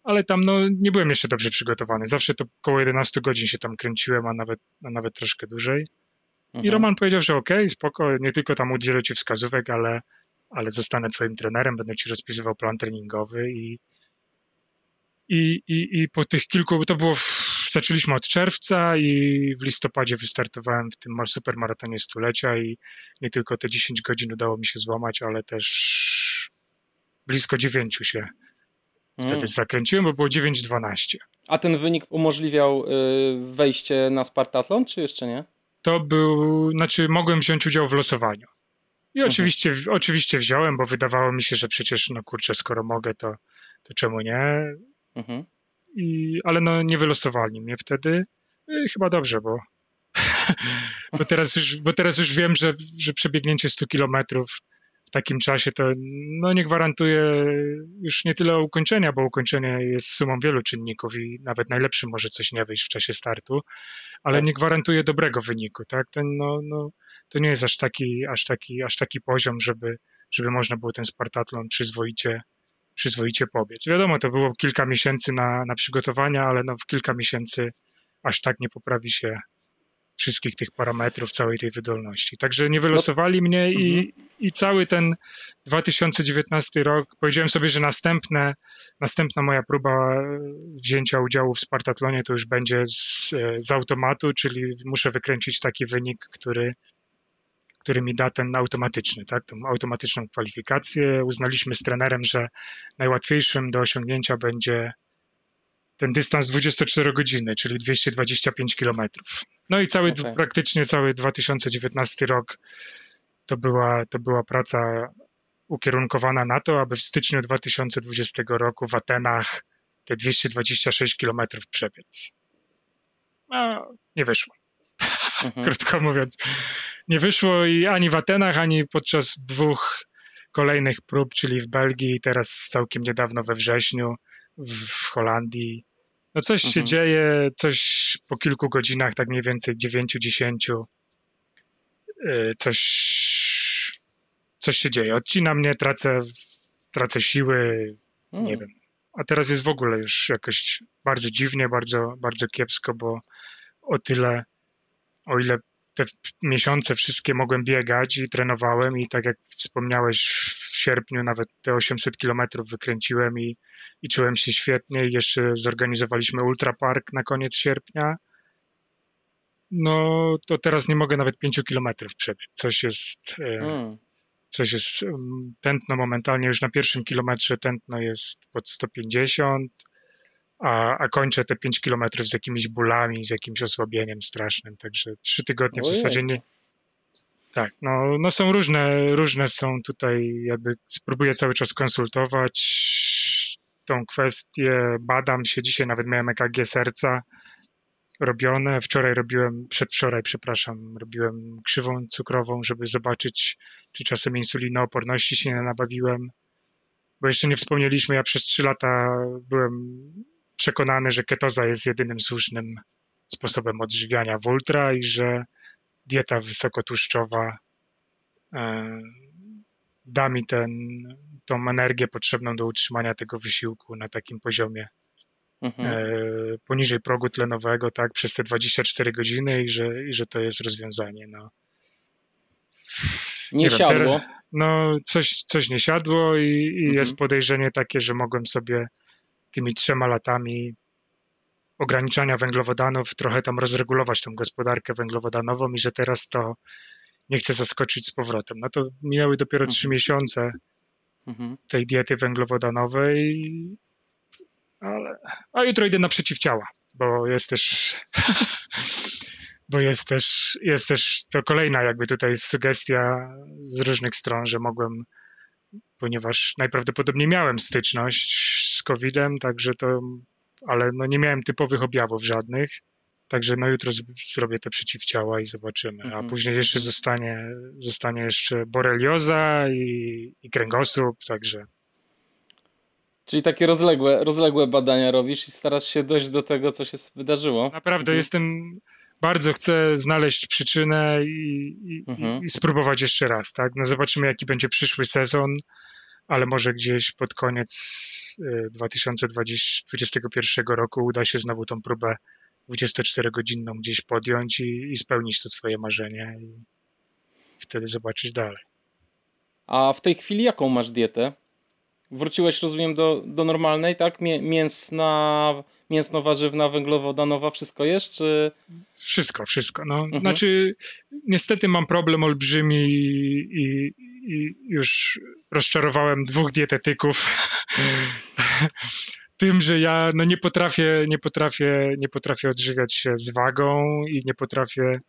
ale tam no, nie byłem jeszcze dobrze przygotowany. Zawsze to około 11 godzin się tam kręciłem, a nawet, a nawet troszkę dłużej. Mhm. I Roman powiedział, że okej, okay, spoko, nie tylko tam udzielę ci wskazówek, ale, ale zostanę twoim trenerem, będę ci rozpisywał plan treningowy i, i, i, i po tych kilku, to było, w, zaczęliśmy od czerwca i w listopadzie wystartowałem w tym supermaratonie stulecia i nie tylko te 10 godzin udało mi się złamać, ale też blisko 9 się wtedy mm. zakręciłem, bo było 9-12. A ten wynik umożliwiał y, wejście na Spartatlon, czy jeszcze nie? To był, znaczy mogłem wziąć udział w losowaniu. I mhm. oczywiście, oczywiście wziąłem, bo wydawało mi się, że przecież, no kurczę, skoro mogę, to, to czemu nie? Mhm. I, ale no nie wylosowali mnie wtedy. I chyba dobrze, bo bo, teraz już, bo teraz już wiem, że, że przebiegnięcie 100 kilometrów w takim czasie to no, nie gwarantuje już nie tyle ukończenia, bo ukończenie jest sumą wielu czynników i nawet najlepszy może coś nie wyjść w czasie startu, ale tak. nie gwarantuje dobrego wyniku. Tak? Ten, no, no, to nie jest aż taki, aż taki, aż taki poziom, żeby, żeby można było ten Spartatlon przyzwoicie, przyzwoicie pobiec. Wiadomo, to było kilka miesięcy na, na przygotowania, ale no, w kilka miesięcy aż tak nie poprawi się wszystkich tych parametrów, całej tej wydolności. Także nie wylosowali mnie i, mhm. i cały ten 2019 rok, powiedziałem sobie, że następne, następna moja próba wzięcia udziału w Spartatlonie to już będzie z, z automatu, czyli muszę wykręcić taki wynik, który, który mi da ten automatyczny, tak, tą automatyczną kwalifikację. Uznaliśmy z trenerem, że najłatwiejszym do osiągnięcia będzie ten dystans 24 godziny, czyli 225 kilometrów. No i cały, okay. praktycznie cały 2019 rok to była, to była praca ukierunkowana na to, aby w styczniu 2020 roku w Atenach te 226 kilometrów przebiec. No, nie wyszło. Mhm. Krótko mówiąc, nie wyszło i ani w Atenach, ani podczas dwóch kolejnych prób, czyli w Belgii i teraz całkiem niedawno we wrześniu w Holandii no coś mhm. się dzieje, coś po kilku godzinach, tak mniej więcej 9-10, y, coś, coś się dzieje. Odcina mnie, tracę, tracę siły, nie mm. wiem. A teraz jest w ogóle już jakoś bardzo dziwnie, bardzo, bardzo kiepsko, bo o tyle, o ile te miesiące wszystkie mogłem biegać i trenowałem i tak jak wspomniałeś w sierpniu nawet te 800 kilometrów wykręciłem i, i czułem się świetnie i jeszcze zorganizowaliśmy ultrapark na koniec sierpnia no to teraz nie mogę nawet 5 kilometrów przebiec. Coś jest, hmm. coś jest mm, tętno momentalnie, już na pierwszym kilometrze tętno jest pod 150, a, a kończę te 5 kilometrów z jakimiś bólami, z jakimś osłabieniem strasznym, także trzy tygodnie w zasadzie nie... Tak, no, no są różne, różne są tutaj, jakby spróbuję cały czas konsultować tą kwestię, badam się, dzisiaj nawet miałem EKG serca robione, wczoraj robiłem, przedwczoraj, przepraszam, robiłem krzywą cukrową, żeby zobaczyć, czy czasem insulinooporności się nie nabawiłem, bo jeszcze nie wspomnieliśmy, ja przez 3 lata byłem przekonany, że ketoza jest jedynym słusznym sposobem odżywiania w ultra i że dieta wysokotłuszczowa e, da mi ten, tą energię potrzebną do utrzymania tego wysiłku na takim poziomie mhm. E, poniżej progu tlenowego, tak, przez te 24 godziny i że, i że to jest rozwiązanie. No. Nie, nie siadło. Wiem, no, coś, coś nie siadło i, i mhm. jest podejrzenie takie, że mogłem sobie tymi trzema latami ograniczania węglowodanów trochę tam rozregulować tą gospodarkę węglowodanową i że teraz to nie chcę zaskoczyć z powrotem. No to minęły dopiero trzy mhm. miesiące mhm. tej diety węglowodanowej, ale a jutro idę na przeciwciała, bo jest też bo jest też, jest też to kolejna jakby tutaj sugestia z różnych stron, że mogłem ponieważ najprawdopodobniej miałem styczność z COVID-em, także to, ale no nie miałem typowych objawów żadnych. Także no jutro zrobię te przeciwciała i zobaczymy. A mhm. później jeszcze mhm. zostanie, zostanie jeszcze borelioza i, i kręgosłup, także. Czyli takie rozległe, rozległe badania robisz i starasz się dojść do tego, co się wydarzyło. Naprawdę mhm. jestem bardzo chcę znaleźć przyczynę i, i, mhm. i, spróbować jeszcze raz, tak? No zobaczymy, jaki będzie przyszły sezon, ale może gdzieś pod koniec 2021 y, roku uda się znowu tą próbę 24-godzinną gdzieś podjąć i, i spełnić to swoje marzenie i wtedy zobaczyć dalej. A w tej chwili jaką masz dietę? Wróciłeś, rozumiem, do, do normalnej, tak? Mięsna, mięsno-warzywna, węglowodanowa, wszystko jest, czy... Wszystko, wszystko. No, mhm. Znaczy, niestety mam problem olbrzymi i, i, już rozczarowałem dwóch dietetyków. tym, że ja no nie potrafię, nie potrafię, nie potrafię odżywiać się z wagą i nie potrafię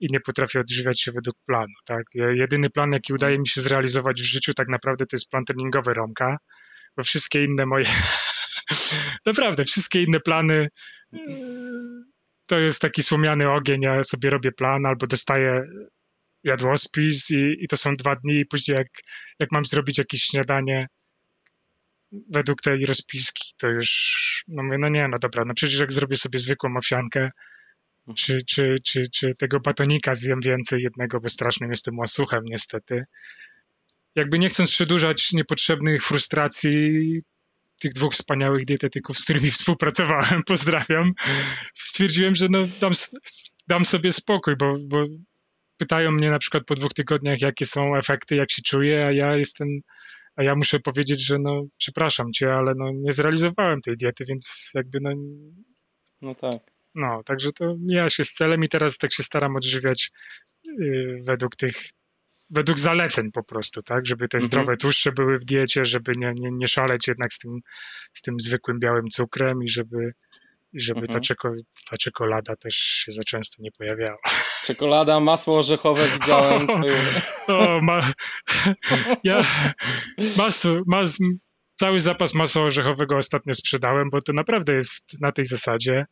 i nie potrafię odżywiać się według planu. Tak? Jedyny plan, jaki udaje mi się zrealizować w życiu, tak naprawdę to jest plan treningowy Romka, bo wszystkie inne moje, naprawdę, wszystkie inne plany to jest taki słomiany ogień, ja sobie robię plan albo dostaję jadłospis i, i to są dwa dni i później jak, jak mam zrobić jakieś śniadanie według tej rozpiski, to już no mówię, no nie, no dobra, no przecież jak zrobię sobie zwykłą owsiankę, czy, czy, czy, czy tego batonika zjem więcej jednego, bo strasznym jestem łasuchem niestety. Jakby nie chcąc przedłużać niepotrzebnych frustracji tych dwóch wspaniałych dietetyków, z którymi współpracowałem, pozdrawiam, stwierdziłem, że no dam, dam sobie spokój, bo, bo pytają mnie na przykład po dwóch tygodniach, jakie są efekty, jak się czuję, a ja jestem, a ja muszę powiedzieć, że no przepraszam cię, ale no nie zrealizowałem tej diety, więc jakby no... No tak. No, także to mija się z celem i teraz tak się staram odżywiać yy, według tych, według zaleceń po prostu, tak, żeby te mhm. zdrowe tłuszcze były w diecie, żeby nie, nie, nie szaleć jednak z tym, z tym zwykłym białym cukrem i żeby, i żeby mhm. ta, czeko, ta czekolada też się za często nie pojawiała. Czekolada, masło orzechowe widziałem. O, o ma, ja masło, mas, cały zapas masła orzechowego ostatnio sprzedałem, bo to naprawdę jest na tej zasadzie.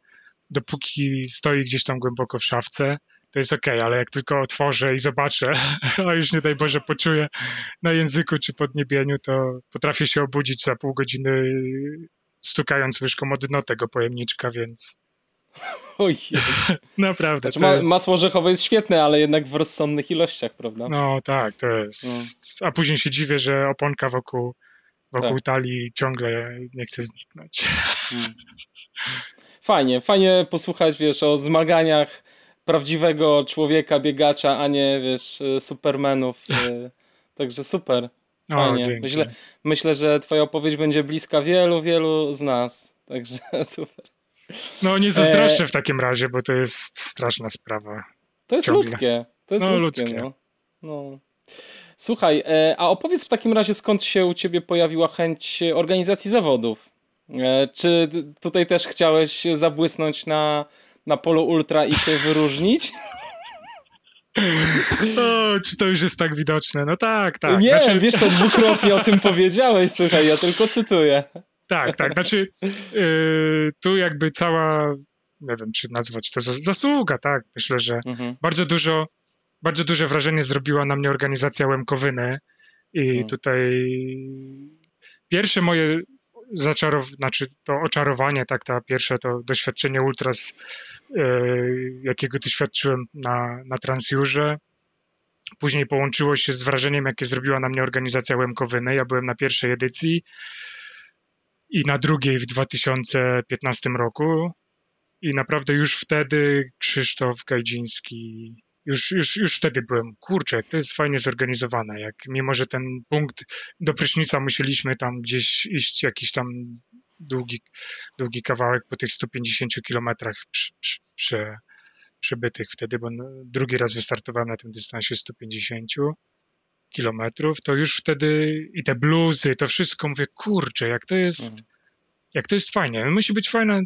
Dopóki stoi gdzieś tam głęboko w szafce, to jest ok, ale jak tylko otworzę i zobaczę, a już nie daj Boże poczuję na języku czy podniebieniu, to potrafię się obudzić za pół godziny stukając łyżką o dno tego pojemniczka, więc... Oj. Naprawdę. Znaczy, ma, jest... Masło orzechowe jest świetne, ale jednak w rozsądnych ilościach, prawda? No tak, to jest... No. A później się dziwię, że oponka wokół, wokół tak. talii ciągle nie chce zniknąć. Hmm. Fajnie, fajnie posłuchać, wiesz, o zmaganiach prawdziwego człowieka, biegacza, a nie, wiesz, supermenów. E, także super. Fajnie. O, myślę, myślę, że twoja opowieść będzie bliska wielu, wielu z nas. Także super. No nie zazdroszczę e... w takim razie, bo to jest straszna sprawa. To jest Ciągle. ludzkie. To jest no, ludzkie. ludzkie. No. no. Słuchaj, e, a opowiedz w takim razie skąd się u ciebie pojawiła chęć organizacji zawodów? E, czy tutaj też chciałeś zabłysnąć na, na polu ultra i się wyróżnić? O, czy to już jest tak widoczne? No tak, tak. Nie, znaczy... wiesz, to dwukrotnie o tym powiedziałeś, słuchaj, ja tylko cytuję. Tak, tak, znaczy yy, tu jakby cała, nie wiem, czy nazwać to zasługa, tak, myślę, że mhm. bardzo dużo, bardzo duże wrażenie zrobiła na mnie organizacja Łemkowyny i mhm. tutaj pierwsze moje zaczarow, znaczy to oczarowanie, tak, ta pierwsze to doświadczenie ultras, yy, jakiego doświadczyłem na, na Transjurze. Później połączyło się z wrażeniem, jakie zrobiła na mnie organizacja Łemkowyny. Ja byłem na pierwszej edycji i na drugiej w 2015 roku. I naprawdę już wtedy Krzysztof Gajdziński już, już, już wtedy byłem, kurczę, to jest fajnie zorganizowane, jak mimo, że ten punkt do prysznica musieliśmy tam gdzieś iść jakiś tam długi, długi kawałek po tych 150 kilometrach przy, przy, przy, przybytych wtedy, bo drugi raz wystartowałem na tym dystansie 150 kilometrów, to już wtedy i te bluzy, to wszystko, mówię, kurczę, jak to jest, mhm jak to jest fajnie, musi być fajne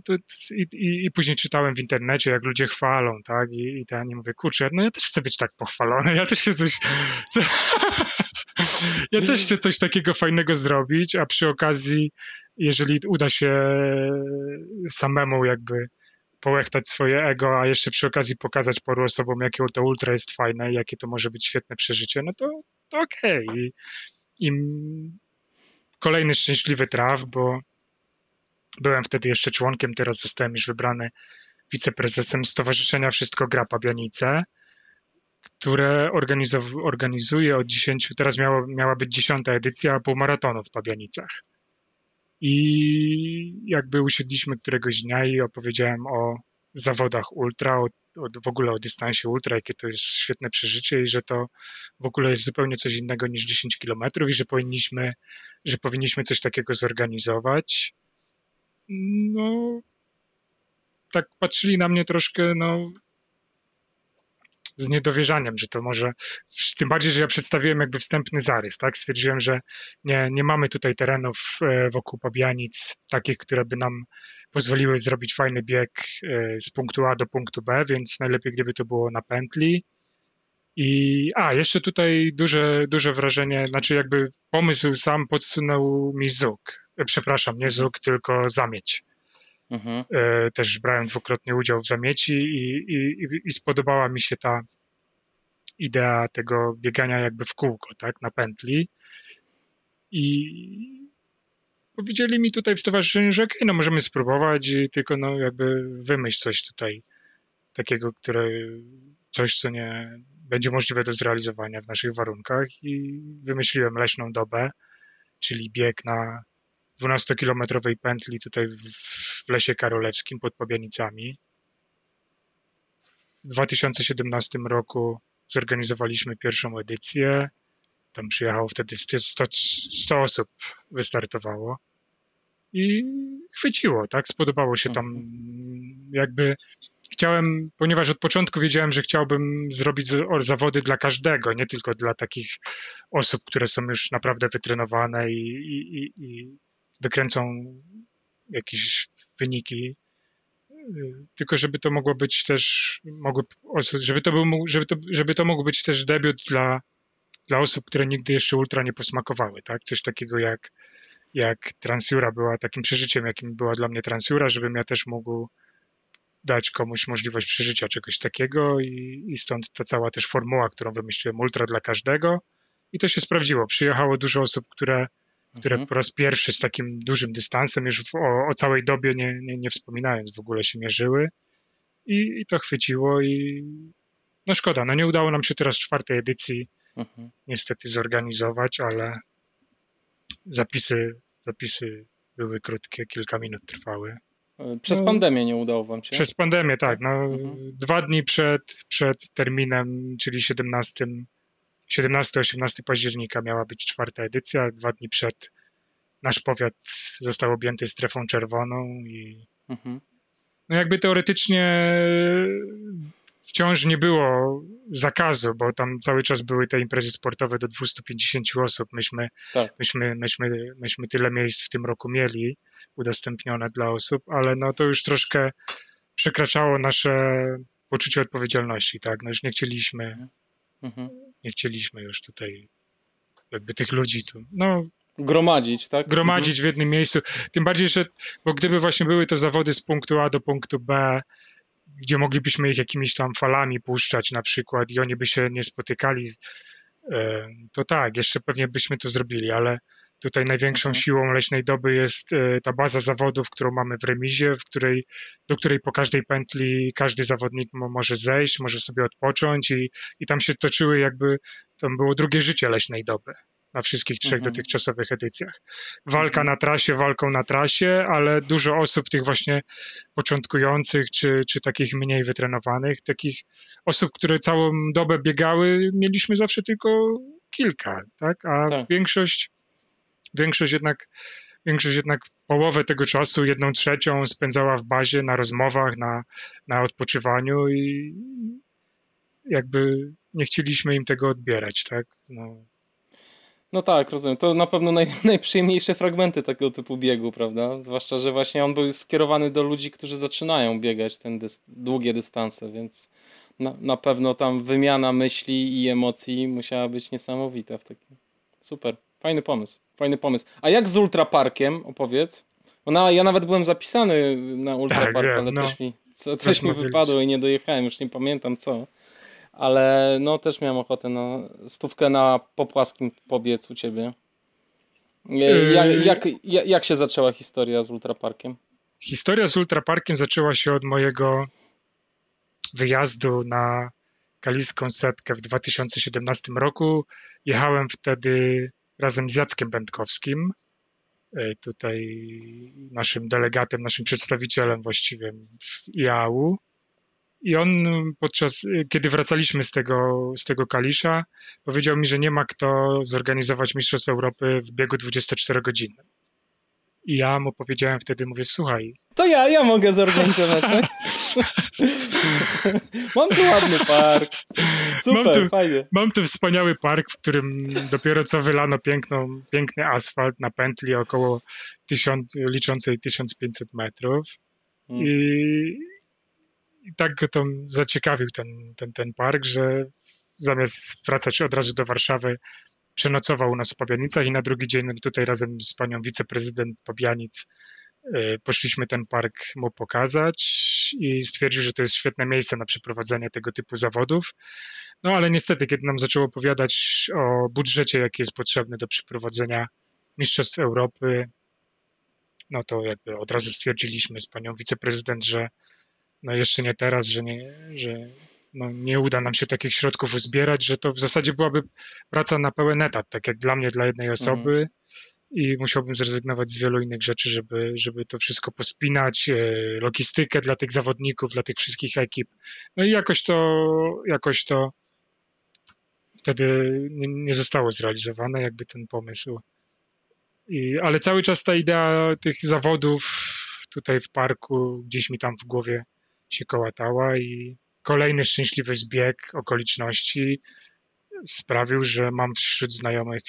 i, i, i, później czytałem w internecie, jak ludzie chwalą, tak, i, i ten, i mówię, kurczę, no ja też chcę być tak pochwalony, ja też chcę coś, co, ja też chcę coś takiego fajnego zrobić, a przy okazji, jeżeli uda się samemu jakby połechtać swoje ego, a jeszcze przy okazji pokazać paru osobom, jakie to ultra jest fajne i jakie to może być świetne przeżycie, no to, to okej. Okay. I, I kolejny szczęśliwy traf, bo Byłem wtedy jeszcze członkiem, teraz zostałem już wybrany wiceprezesem Stowarzyszenia Wszystko Gra Pabianice, które organizuje od 10, teraz miało, miała być dziesiąta edycja półmaratonu w Pabianicach. I jakby usiedliśmy któregoś dnia i opowiedziałem o zawodach ultra, o, o, w ogóle o dystansie ultra, jakie to jest świetne przeżycie i że to w ogóle jest zupełnie coś innego niż 10 kilometrów i że powinniśmy, że powinniśmy coś takiego zorganizować no, tak patrzyli na mnie troszkę, no, z niedowierzaniem, że to może, tym bardziej, że ja przedstawiłem jakby wstępny zarys, tak, stwierdziłem, że nie, nie mamy tutaj terenów e, wokół Pabianic takich, które by nam pozwoliły zrobić fajny bieg e, z punktu A do punktu B, więc najlepiej gdyby to było na pętli. I a, jeszcze tutaj duże, duże wrażenie, znaczy jakby pomysł sam podsunął mi Zuk, przepraszam, nie Zuk, tylko Zamieć. Mhm. E, też brałem dwukrotnie udział w zamieci i, i, i spodobała mi się ta idea tego biegania jakby w kółko, tak, na pętli. I powiedzieli mi tutaj w stowarzyszeniu, że okej, okay, no możemy spróbować, tylko no jakby wymyśl coś tutaj takiego, które coś, co nie będzie możliwe do zrealizowania w naszych warunkach i wymyśliłem leśną dobę, czyli bieg na 12-kilometrowej pętli tutaj w Lesie Karolewskim pod Pobianicami. W 2017 roku zorganizowaliśmy pierwszą edycję. Tam przyjechało wtedy 100, 100 osób, wystartowało. I chwyciło, tak? Spodobało się tam mhm. jakby chciałem, ponieważ od początku wiedziałem, że chciałbym zrobić zawody dla każdego, nie tylko dla takich osób, które są już naprawdę wytrenowane i, i, i wykręcą jakieś wyniki, tylko żeby to mogło być też, mogły, żeby, to był, żeby, to, żeby to mógł być też debiut dla, dla osób, które nigdy jeszcze ultra nie posmakowały, tak? Coś takiego jak, jak Transjura była takim przeżyciem, jakim była dla mnie Transjura, żebym ja też mógł dać komuś możliwość przeżycia czegoś takiego i, i stąd ta cała też formuła, którą wymyśliłem, ultra dla każdego i to się sprawdziło. Przyjechało dużo osób, które, które mhm. po raz pierwszy z takim dużym dystansem, już w, o, o, całej dobie nie, nie, nie wspominając w ogóle się mierzyły i, i to chwyciło i no szkoda, no nie udało nam się teraz czwartej edycji mhm. niestety zorganizować, ale zapisy, zapisy były krótkie, kilka minut trwały. Przez no, pandemię nie udało wam się? Przez pandemię, tak. No, mhm. Dwa dni przed, przed terminem, czyli 17, 17-18 października miała być czwarta edycja, dwa dni przed nasz powiat został objęty strefą czerwoną i mhm. no jakby teoretycznie wciąż nie było zakazu, bo tam cały czas były te imprezy sportowe do 250 osób. Myśmy, tak. myśmy, myśmy, myśmy tyle miejsc w tym roku mieli udostępnione dla osób, ale no to już troszkę przekraczało nasze poczucie odpowiedzialności, tak? No już nie chcieliśmy, mhm. nie chcieliśmy już tutaj jakby tych ludzi tu, no gromadzić, tak? Gromadzić mhm. w jednym miejscu. Tym bardziej, że bo gdyby właśnie były te zawody z punktu A do punktu B, gdzie moglibyśmy ich jakimiś tam falami puszczać na przykład i oni by się nie spotykali, e, to tak, jeszcze pewnie byśmy to zrobili, ale tutaj największą mhm. siłą leśnej doby jest e, ta baza zawodów, którą mamy w remizie, w której, do której po każdej pętli każdy zawodnik może zejść, może sobie odpocząć i, i tam się toczyły jakby, tam było drugie życie leśnej doby na wszystkich trzech mhm. dotychczasowych edycjach. Walka mhm. na trasie, walką na trasie, ale dużo osób tych właśnie początkujących, czy, czy takich mniej wytrenowanych, takich osób, które całą dobę biegały, mieliśmy zawsze tylko kilka, tak? A tak. większość, większość jednak większość jednak połowę tego czasu, jedną trzecią spędzała w bazie na rozmowach, na, na odpoczywaniu i jakby nie chcieliśmy im tego odbierać, tak? No, no tak, rozumiem. To na pewno naj, najprzyjemniejsze fragmenty takiego typu biegu, prawda? Zwłaszcza, że właśnie on był skierowany do ludzi, którzy zaczynają biegać ten dys długie dystanse, więc na, na pewno tam wymiana myśli i emocji musiała być niesamowita w takim. Super, fajny pomysł, fajny pomysł. A jak z Ultraparkiem, opowiedz? Bo na, ja nawet byłem zapisany na Ultrapark, tak, ale no. coś mi, co, coś mi wypadło i nie dojechałem, już nie pamiętam co ale no też miałem ochotę na stówkę na popłaskim pobiec u ciebie. Yy. Jak, jak, jak, jak się zaczęła historia z Ultraparkiem? Historia z Ultraparkiem zaczęła się od mojego wyjazdu na Kaliską Setkę w 2017 roku. Jechałem wtedy razem z Jackiem Będkowskim, yy, tutaj naszym delegatem, naszym przedstawicielem właściwie w IAU. I on podczas, kiedy wracaliśmy z tego, z tego Kalisza, powiedział mi, że nie ma kto zorganizować Mistrzostw Europy w biegu 24 godziny. I ja mu powiedziałem wtedy, mówię, słuchaj. To ja, ja mogę zorganizować, tak? mam tu ładny park. Super, mam tu, fajnie. Mam tu wspaniały park, w którym dopiero co wylano piękną, piękny asfalt na pętli około tysiąc, liczącej 1500 metrów. Hmm. I i tak go to zaciekawił ten, ten, ten park, że zamiast wracać od razu do Warszawy, przenocował u nas w Pabianicach i na drugi dzień tutaj razem z panią wiceprezydent Pabianic Y, poszliśmy ten park mu pokazać i stwierdził, że to jest świetne miejsce na przeprowadzenie tego typu zawodów. No ale niestety, kiedy nam zaczął opowiadać o budżecie, jaki jest potrzebny do przeprowadzenia Mistrzostw Europy, no to jakby od razu stwierdziliśmy z panią wiceprezydent, że no jeszcze nie teraz, że nie, że no nie uda nam się takich środków uzbierać, że to w zasadzie byłaby praca na pełen etat, tak jak dla mnie, dla jednej osoby. Mhm i musiałbym zrezygnować z wielu innych rzeczy, żeby, żeby to wszystko pospinać, e, logistykę dla tych zawodników, dla tych wszystkich ekip. No i jakoś to, jakoś to wtedy nie, nie zostało zrealizowane, jakby ten pomysł. I, ale cały czas ta idea tych zawodów tutaj w parku gdzieś mi tam w głowie się kołatała i kolejny szczęśliwy zbieg okoliczności sprawił, że mam wśród znajomych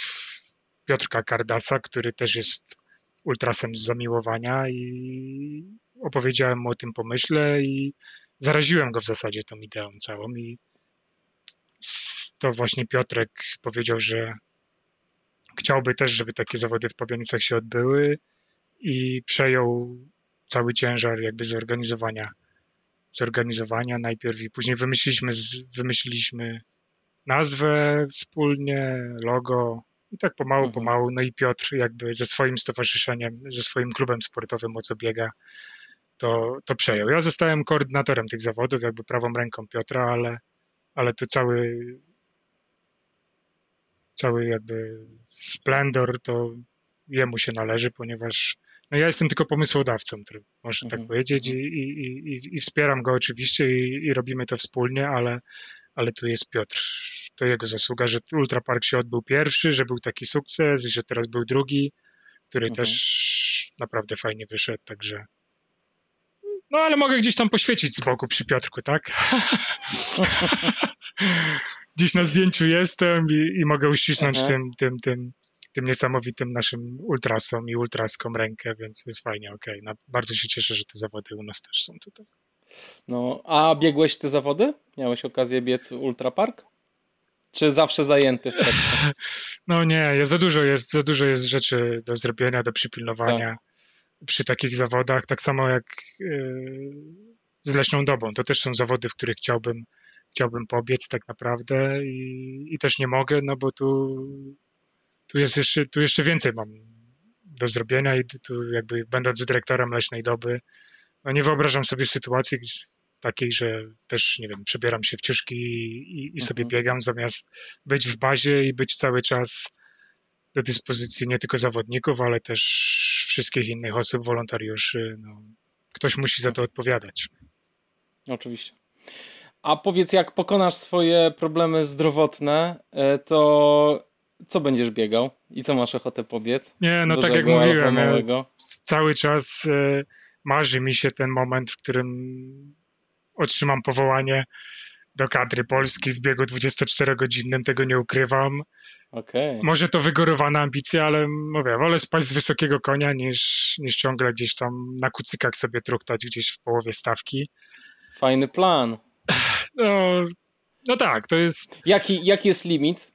Piotrka Kardasa, który też jest ultrasem z zamiłowania i opowiedziałem mu o tym pomyśle i zaraziłem go w zasadzie tą ideą całą i to właśnie Piotrek powiedział, że chciałby też, żeby takie zawody w Pabianicach się odbyły i przejął cały ciężar jakby zorganizowania zorganizowania najpierw i później wymyśliliśmy, wymyśliliśmy nazwę wspólnie, logo, i tak pomału, mhm. pomału, no i Piotr jakby ze swoim stowarzyszeniem, ze swoim klubem sportowym, o co biega, to, to przejął. Ja zostałem koordynatorem tych zawodów, jakby prawą ręką Piotra, ale, ale to cały cały jakby splendor to jemu się należy, ponieważ no ja jestem tylko pomysłodawcą, można tak mhm. powiedzieć i, i, i, wspieram go oczywiście i, i robimy to wspólnie, ale, ale tu jest Piotr to jego zasługa, że Ultra Park się odbył pierwszy, że był taki sukces, że teraz był drugi, który mhm. też naprawdę fajnie wyszedł, także no ale mogę gdzieś tam poświecić z boku przy Piotrku, tak? Dziś na zdjęciu jestem i, i mogę uścisnąć tym, tym, tym, tym niesamowitym naszym ultrasom i ultraskom rękę, więc jest fajnie, okej. Okay. No, bardzo się cieszę, że te zawody u nas też są tutaj. No, a biegłeś te zawody? Miałeś okazję biec w Ultra Park? Czy zawsze zajęty wtedy? No nie, za dużo jest, za dużo jest rzeczy do zrobienia, do przypilnowania tak. przy takich zawodach. Tak samo jak yy, z leśną dobą. To też są zawody, w których chciałbym, chciałbym pobiec tak naprawdę i, i też nie mogę, no bo tu, tu jest jeszcze, tu jeszcze więcej mam do zrobienia i tu jakby będąc dyrektorem leśnej doby, no nie wyobrażam sobie sytuacji, takiej, że też, nie wiem, przebieram się w ciuszki i, i sobie mhm. biegam, zamiast być w bazie i być cały czas do dyspozycji nie tylko zawodników, ale też wszystkich innych osób, wolontariuszy. No, ktoś musi za to odpowiadać. Oczywiście. A powiedz, jak pokonasz swoje problemy zdrowotne, e, to co będziesz biegał i co masz ochotę pobiec? Nie, no tak jak mówiłem, ja cały czas e, marzy mi się ten moment, w którym otrzymam powołanie do kadry Polski w biegu 24-godzinnym, tego nie ukrywam. Okay. Może to wygórowana ambicja, ale mówię, wolę spaść z wysokiego konia niż, niż ciągle gdzieś tam na kucykach sobie truktać gdzieś w połowie stawki. Fajny plan. No, no tak, to jest... Jaki, jaki jest limit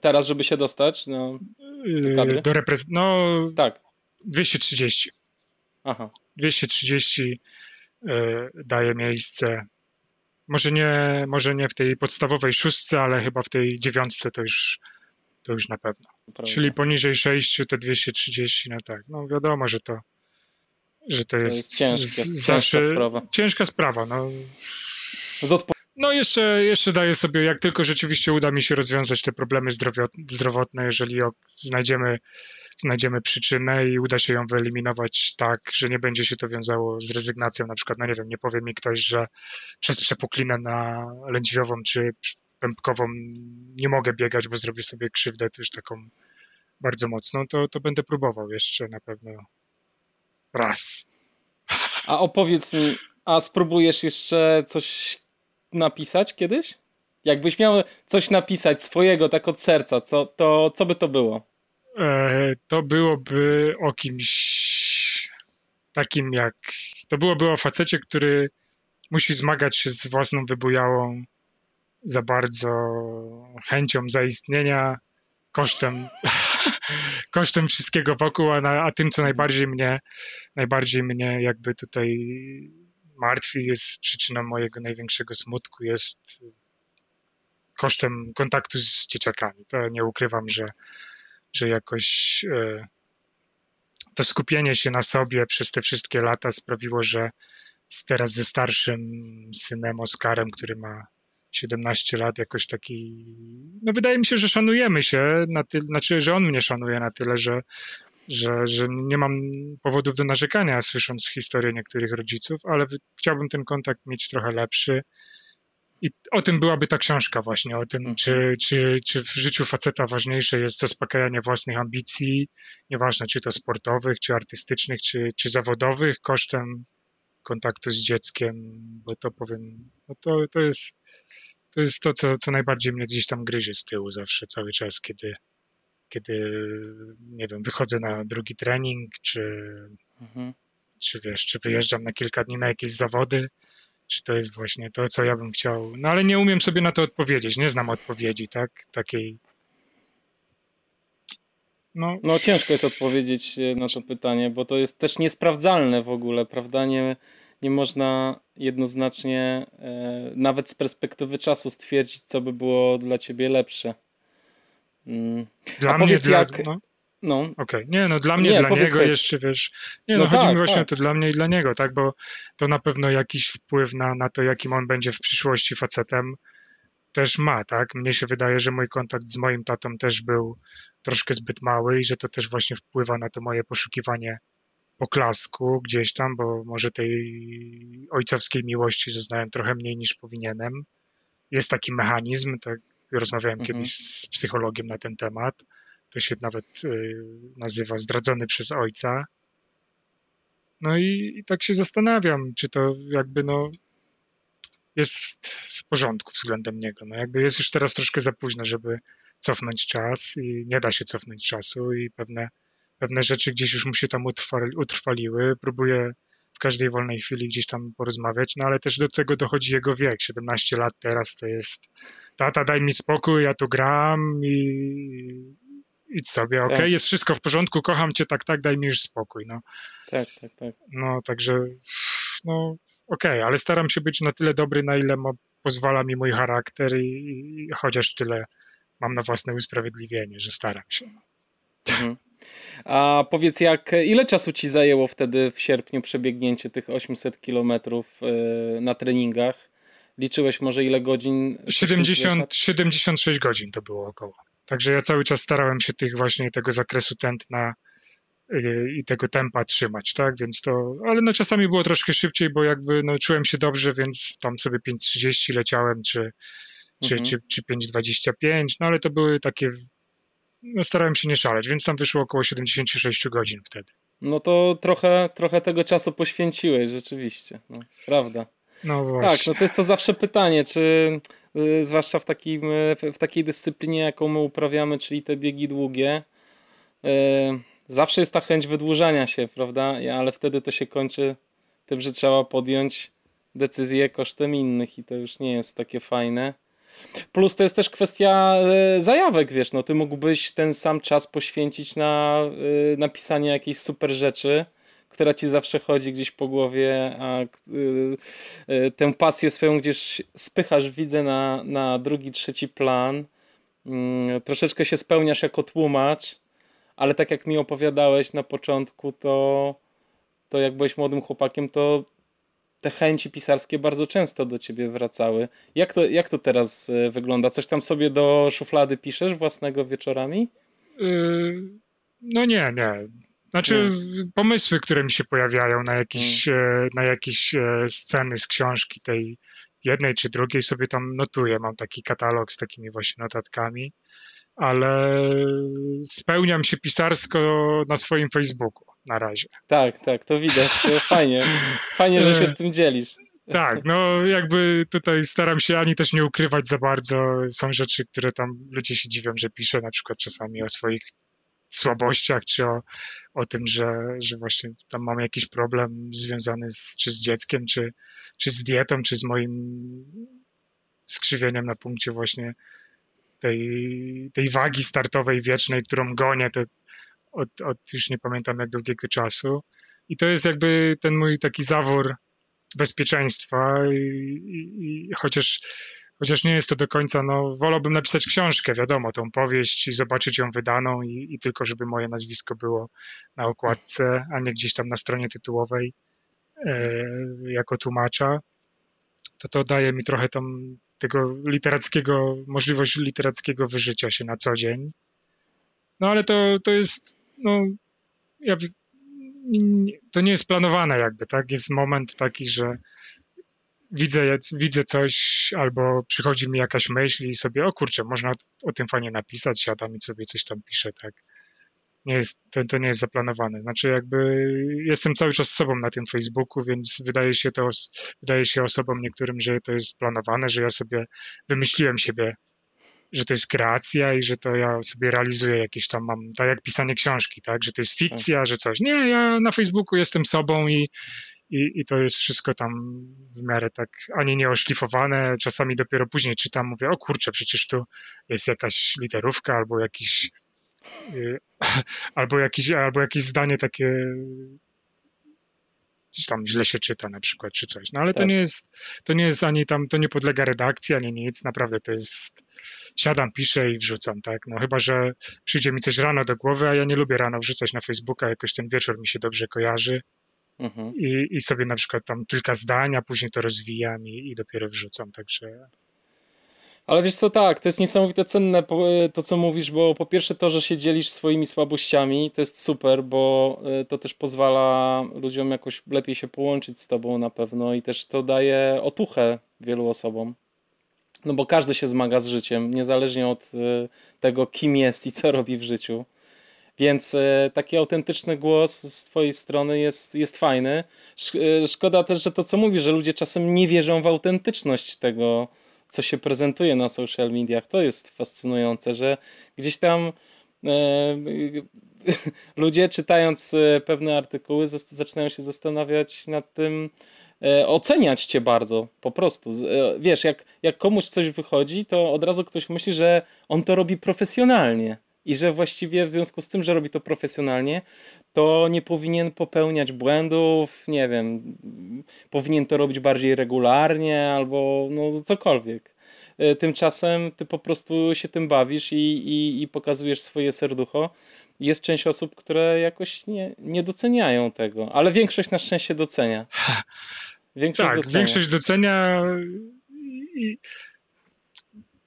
teraz, żeby się dostać no, do yy, kadry? Do reprez... No, tak. 230. Aha. 230 E, daje miejsce. Może nie, może nie w tej podstawowej szóstce, ale chyba w tej dziewiątce to już, to już na pewno. Czyli poniżej 6 te 230, no tak. No wiadomo, że to, że to jest, to jest ciężkie, zawsze ciężka sprawa. Ciężka sprawa no. No jeszcze, jeszcze daję sobie, jak tylko rzeczywiście uda mi się rozwiązać te problemy zdrowotne, jeżeli znajdziemy znajdziemy przyczynę i uda się ją wyeliminować tak, że nie będzie się to wiązało z rezygnacją. Na przykład, no nie wiem, nie powie mi ktoś, że przez przepuklinę na lędźwiową czy pępkową nie mogę biegać, bo zrobię sobie krzywdę też taką bardzo mocną, to, to będę próbował jeszcze na pewno raz. A opowiedz mi, a spróbujesz jeszcze coś napisać kiedyś? Jakbyś miał coś napisać swojego, tak od serca, co, to co by to było? E, to byłoby o kimś takim jak. To byłoby o facecie, który musi zmagać się z własną wybujałą za bardzo chęcią zaistnienia, kosztem, kosztem wszystkiego wokół, a, na, a tym, co najbardziej mnie, najbardziej mnie jakby tutaj martwi, jest przyczyną mojego największego smutku, jest kosztem kontaktu z dzieciakami. To nie ukrywam, że, że jakoś e, to skupienie się na sobie przez te wszystkie lata sprawiło, że teraz ze starszym synem Oskarem, który ma 17 lat, jakoś taki. No wydaje mi się, że szanujemy się na tyle, znaczy, że on mnie szanuje na tyle, że, że, że nie mam powodów do narzekania, słysząc historię niektórych rodziców, ale chciałbym ten kontakt mieć trochę lepszy. I o tym byłaby ta książka właśnie, o tym, mhm. czy, czy, czy w życiu faceta ważniejsze jest zaspokajanie własnych ambicji, nieważne czy to sportowych, czy artystycznych, czy, czy zawodowych, kosztem kontaktu z dzieckiem, bo to powiem, no to, to jest to jest to, co, co najbardziej mnie gdzieś tam gryzie z tyłu zawsze, cały czas, kiedy, kiedy nie wiem, wychodzę na drugi trening, czy, mhm. czy wiesz, czy wyjeżdżam na kilka dni na jakieś zawody, czy to jest właśnie to, co ja bym chciał. No ale nie umiem sobie na to odpowiedzieć, nie znam odpowiedzi, tak? Takiej. No. no ciężko jest odpowiedzieć e, na to pytanie, bo to jest też niesprawdzalne w ogóle, prawda? Nie, nie można jednoznacznie, e, nawet z perspektywy czasu, stwierdzić, co by było dla ciebie lepsze. Mm. Dla A mnie, jak... dla, no. No. Okej, okay. nie, no dla mnie, nie, dla niego jeszcze, wiesz, nie, no, no chodzi tak, mi właśnie tak. o to dla mnie i dla niego, tak, bo to na pewno jakiś wpływ na, na to, jakim on będzie w przyszłości facetem też ma, tak. Mnie się wydaje, że mój kontakt z moim tatą też był troszkę zbyt mały i że to też właśnie wpływa na to moje poszukiwanie poklasku gdzieś tam, bo może tej ojcowskiej miłości zaznałem trochę mniej niż powinienem. Jest taki mechanizm, tak rozmawiałem mhm. kiedyś z psychologiem na ten temat, to się nawet y, nazywa zdradzony przez ojca. No i, i, tak się zastanawiam, czy to jakby no jest w porządku względem niego. No jakby jest już teraz troszkę za późno, żeby cofnąć czas i nie da się cofnąć czasu i pewne pewne rzeczy gdzieś już mu się tam utrwali, utrwaliły. Próbuję w każdej wolnej chwili gdzieś tam porozmawiać, no ale też do tego dochodzi jego wiek. 17 lat teraz to jest tata, daj mi spokój, ja tu gram i idź sobie, ok, tak. jest wszystko w porządku, kocham cię, tak, tak, daj mi już spokój, no. Tak, tak, tak. No, także, no, okej, okay, ale staram się być na tyle dobry, na ile ma, pozwala mi mój charakter i, i, chociaż tyle mam na własne usprawiedliwienie, że staram się. Mhm. A powiedz, jak, ile czasu ci zajęło wtedy w sierpniu przebiegnięcie tych 800 kilometrów e, na treningach? Liczyłeś może ile godzin? 70, 76 godzin to było około. Także ja cały czas starałem się tych właśnie tego zakresu tętna e, i tego tempa trzymać, tak, więc to, ale no czasami było troszkę szybciej, bo jakby no czułem się dobrze, więc tam sobie 5.30 leciałem, czy, czy, mhm. czy, czy 5.25, no ale to były takie starałem się nie szaleć, więc tam wyszło około 76 godzin wtedy. No to trochę, trochę tego czasu poświęciłeś, rzeczywiście. No, prawda. No właśnie. Tak, no to jest to zawsze pytanie, czy y, zwłaszcza w, takim, w takiej dyscyplinie, jaką my uprawiamy, czyli te biegi długie, y, zawsze jest ta chęć wydłużania się, prawda? Ale wtedy to się kończy tym, że trzeba podjąć decyzję kosztem innych i to już nie jest takie fajne. Plus to jest też kwestia e, zajawek, wiesz, no ty mógłbyś ten sam czas poświęcić na e, napisanie jakiejś super rzeczy, która ci zawsze chodzi gdzieś po głowie, a e, tę pasję swoją gdzieś spychasz, widzę, na, na drugi, trzeci plan. Mm, troszeczkę się spełniasz jako tłumacz, ale tak jak mi opowiadałeś na początku, to, to jak byłeś młodym chłopakiem, to te chęci pisarskie bardzo często do ciebie wracały. Jak to, jak to teraz e, wygląda? Coś tam sobie do szuflady piszesz własnego wieczorami? Yy, no nie, nie. Znaczy nie. pomysły, które mi się pojawiają na jakieś, hmm. na jakieś e, sceny z książki tej jednej czy drugiej sobie tam notuję. Mam taki katalog z takimi właśnie notatkami, ale spełniam się pisarsko na swoim Facebooku na razie. Tak, tak, to widać. Fajnie. Fajnie, że się z tym dzielisz. Tak, no jakby tutaj staram się ani też nie ukrywać za bardzo. Są rzeczy, które tam ludzie się dziwią, że piszę na przykład czasami o swoich słabościach, czy o, o tym, że, że właśnie tam mam jakiś problem związany z, czy z dzieckiem, czy, czy z dietą, czy z moim skrzywieniem na punkcie właśnie tej, tej wagi startowej wiecznej, którą gonię to od, od już nie pamiętam jak długiego czasu. I to jest jakby ten mój taki zawór bezpieczeństwa i, i, i chociaż chociaż nie jest to do końca, no wolałbym napisać książkę, wiadomo, tą powieść i zobaczyć ją wydaną i, i, tylko, żeby moje nazwisko było na okładce, a nie gdzieś tam na stronie tytułowej e, jako tłumacza, to to daje mi trochę tam tego literackiego, możliwość literackiego wyżycia się na co dzień. No ale to, to jest, no, ja, to nie jest planowane jakby, tak? Jest moment taki, że widzę, widzę coś albo przychodzi mi jakaś myśl i sobie, o kurczę, można o tym fajnie napisać, siadam i sobie coś tam piszę, tak. Nie jest, to, to nie jest zaplanowane. Znaczy jakby jestem cały czas sobą na tym Facebooku, więc wydaje się to, wydaje się osobom niektórym, że to jest planowane, że ja sobie wymyśliłem siebie, że to jest kreacja i że to ja sobie realizuję jakieś tam mam, tak jak pisanie książki, tak, że to jest fikcja, że coś. Nie, ja na Facebooku jestem sobą i, i, i to jest wszystko tam w miarę tak ani nie oszlifowane. Czasami dopiero później czytam, mówię, o kurczę, przecież tu jest jakaś literówka albo jakiś albo, jakiś, albo jakieś zdanie takie gdzieś tam źle się czyta na przykład, czy coś. No ale tak. to nie jest, to nie jest ani tam, to nie podlega redakcji, ani nic, naprawdę to jest, siadam, piszę i wrzucam, tak, no chyba, że przyjdzie mi coś rano do głowy, a ja nie lubię rano wrzucać na Facebooka, jakoś ten wieczór mi się dobrze kojarzy, Mhm. I, I sobie na przykład tam kilka zdań, a później to rozwijam i, i dopiero wrzucam, także... Ale wiesz co, tak, to jest niesamowite cenne to, co mówisz, bo po pierwsze to, że się dzielisz swoimi słabościami, to jest super, bo e, to też pozwala ludziom jakoś lepiej się połączyć z tobą na pewno i też to daje otuchę wielu osobom. No bo każdy się zmaga z życiem, niezależnie od e, tego, kim jest i co robi w życiu. Więc e, taki autentyczny głos z Twojej strony jest, jest fajny. E, szkoda też, że to co mówisz, że ludzie czasem nie wierzą w autentyczność tego, co się prezentuje na social mediach. To jest fascynujące, że gdzieś tam e, ludzie czytając e, pewne artykuły zaczynają się zastanawiać nad tym, e, oceniać cię bardzo, po prostu. Wiesz, jak, jak komuś coś wychodzi, to od razu ktoś myśli, że on to robi profesjonalnie i że właściwie w związku z tym, że robi to profesjonalnie, to nie powinien popełniać błędów, nie wiem, powinien to robić bardziej regularnie albo no cokolwiek. E, tymczasem ty po prostu się tym bawisz i, i, i pokazujesz swoje serducho. Jest część osób, które jakoś nie, nie doceniają tego, ale większość na szczęście docenia. Większość tak, docenia. większość docenia i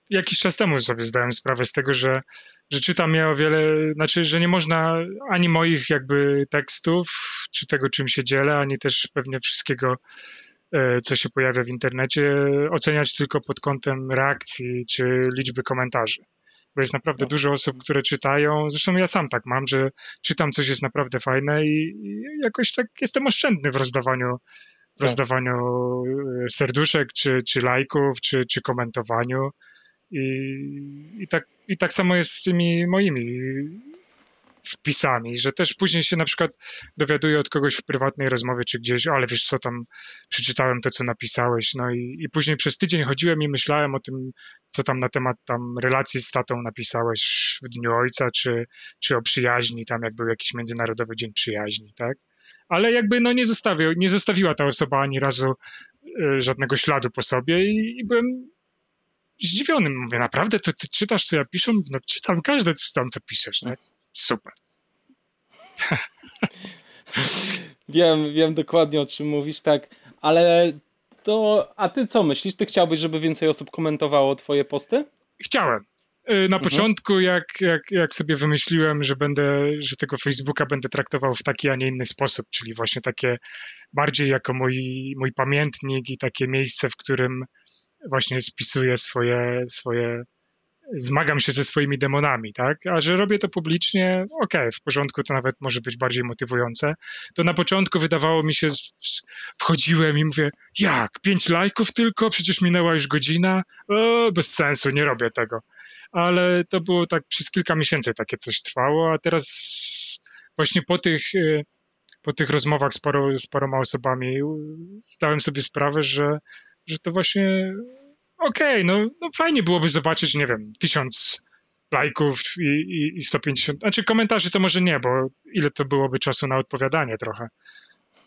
jakiś czas temu sobie zdałem sprawę z tego, że, że czytam je o wiele, znaczy, że nie można ani moich jakby tekstów, czy tego, czym się dzielę, ani też pewnie wszystkiego, e, co się pojawia w internecie, oceniać tylko pod kątem reakcji czy liczby komentarzy. Bo jest naprawdę no. dużo osób, które czytają. Zresztą ja sam tak mam, że czytam coś jest naprawdę fajne i, i jakoś tak jestem oszczędny w rozdawaniu w tak. rozdawaniu e, serduszek, czy, czy lajków, czy, czy komentowaniu. I, i, tak, I tak samo jest z tymi moimi wpisami, że też później się na przykład dowiaduję od kogoś w prywatnej rozmowie czy gdzieś, ale wiesz co tam, przeczytałem to, co napisałeś, no i, i później przez tydzień chodziłem i myślałem o tym, co tam na temat tam relacji z tatą napisałeś w Dniu Ojca, czy, czy o przyjaźni, tam jak był jakiś Międzynarodowy Dzień Przyjaźni, tak? Ale jakby no nie, zostawił, nie zostawiła ta osoba ani razu y, żadnego śladu po sobie i, i byłem zdziwiony. Mówię, naprawdę to ty czytasz, co ja piszę? No czytam każde, co tam to piszesz. No, super. wiem, wiem dokładnie o czym mówisz, tak, ale to, a ty co myślisz? Ty chciałbyś, żeby więcej osób komentowało twoje posty? Chciałem. Y, na mhm. początku, jak, jak, jak sobie wymyśliłem, że będę, że tego Facebooka będę traktował w taki, a nie inny sposób, czyli właśnie takie bardziej jako mój, mój pamiętnik i takie miejsce, w którym właśnie spisuję swoje, swoje, zmagam się ze swoimi demonami, tak? A że robię to publicznie, okej, okay, w porządku, to nawet może być bardziej motywujące. To na początku wydawało mi się, wchodziłem i mówię, jak, pięć lajków tylko? Przecież minęła już godzina? O, bez sensu, nie robię tego. Ale to było tak, przez kilka miesięcy takie coś trwało, a teraz właśnie po tych y, po tych rozmowach z, paro, z paroma osobami zdałem sobie sprawę, że że to właśnie okej, okay, no, no fajnie byłoby zobaczyć, nie wiem, tysiąc lajków i, i, i 150, znaczy komentarzy to może nie, bo ile to byłoby czasu na odpowiadanie trochę.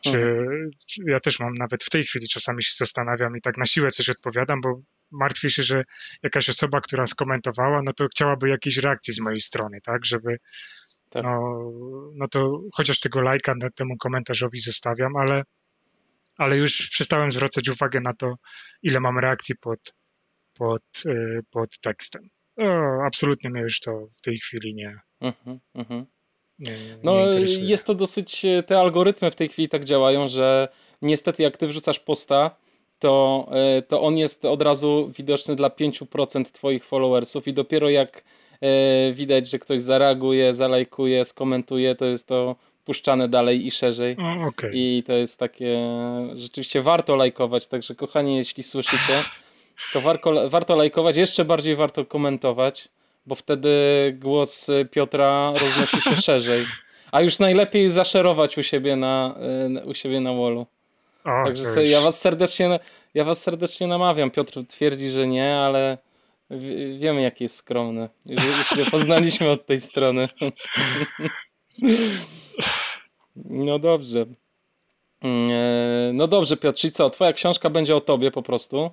Czy, mhm. ja też mam nawet w tej chwili czasami się zastanawiam i tak na siłę coś odpowiadam, bo martwię się, że jakaś osoba, która skomentowała, no to chciałaby jakiejś reakcji z mojej strony, tak, żeby tak. No, no to chociaż tego lajka temu komentarzowi zostawiam, ale, ale już przestałem zwracać uwagę na to, ile mam reakcji pod, pod, y, pod tekstem. O, absolutnie mnie już to w tej chwili nie. Mhm. nie, nie no, jest to dosyć. Te algorytmy w tej chwili tak działają, że niestety, jak ty wrzucasz posta, to, y, to on jest od razu widoczny dla 5% Twoich followersów, i dopiero jak y, widać, że ktoś zareaguje, zalajkuje, skomentuje, to jest to puszczane dalej i szerzej. O, okay. I to jest takie. Rzeczywiście warto lajkować. Także, kochani, jeśli słyszycie to warto, warto lajkować, jeszcze bardziej warto komentować, bo wtedy głos Piotra roznosi się szerzej. A już najlepiej zaszerować u siebie na, y, u siebie na wallu. O, Także ja was serdecznie ja was serdecznie namawiam. Piotr twierdzi, że nie, ale wiemy jaki jest skromny. Już go poznaliśmy od tej strony. No dobrze. Mm, e, no dobrze, Piotr, i co? Twoja książka będzie o tobie po prostu?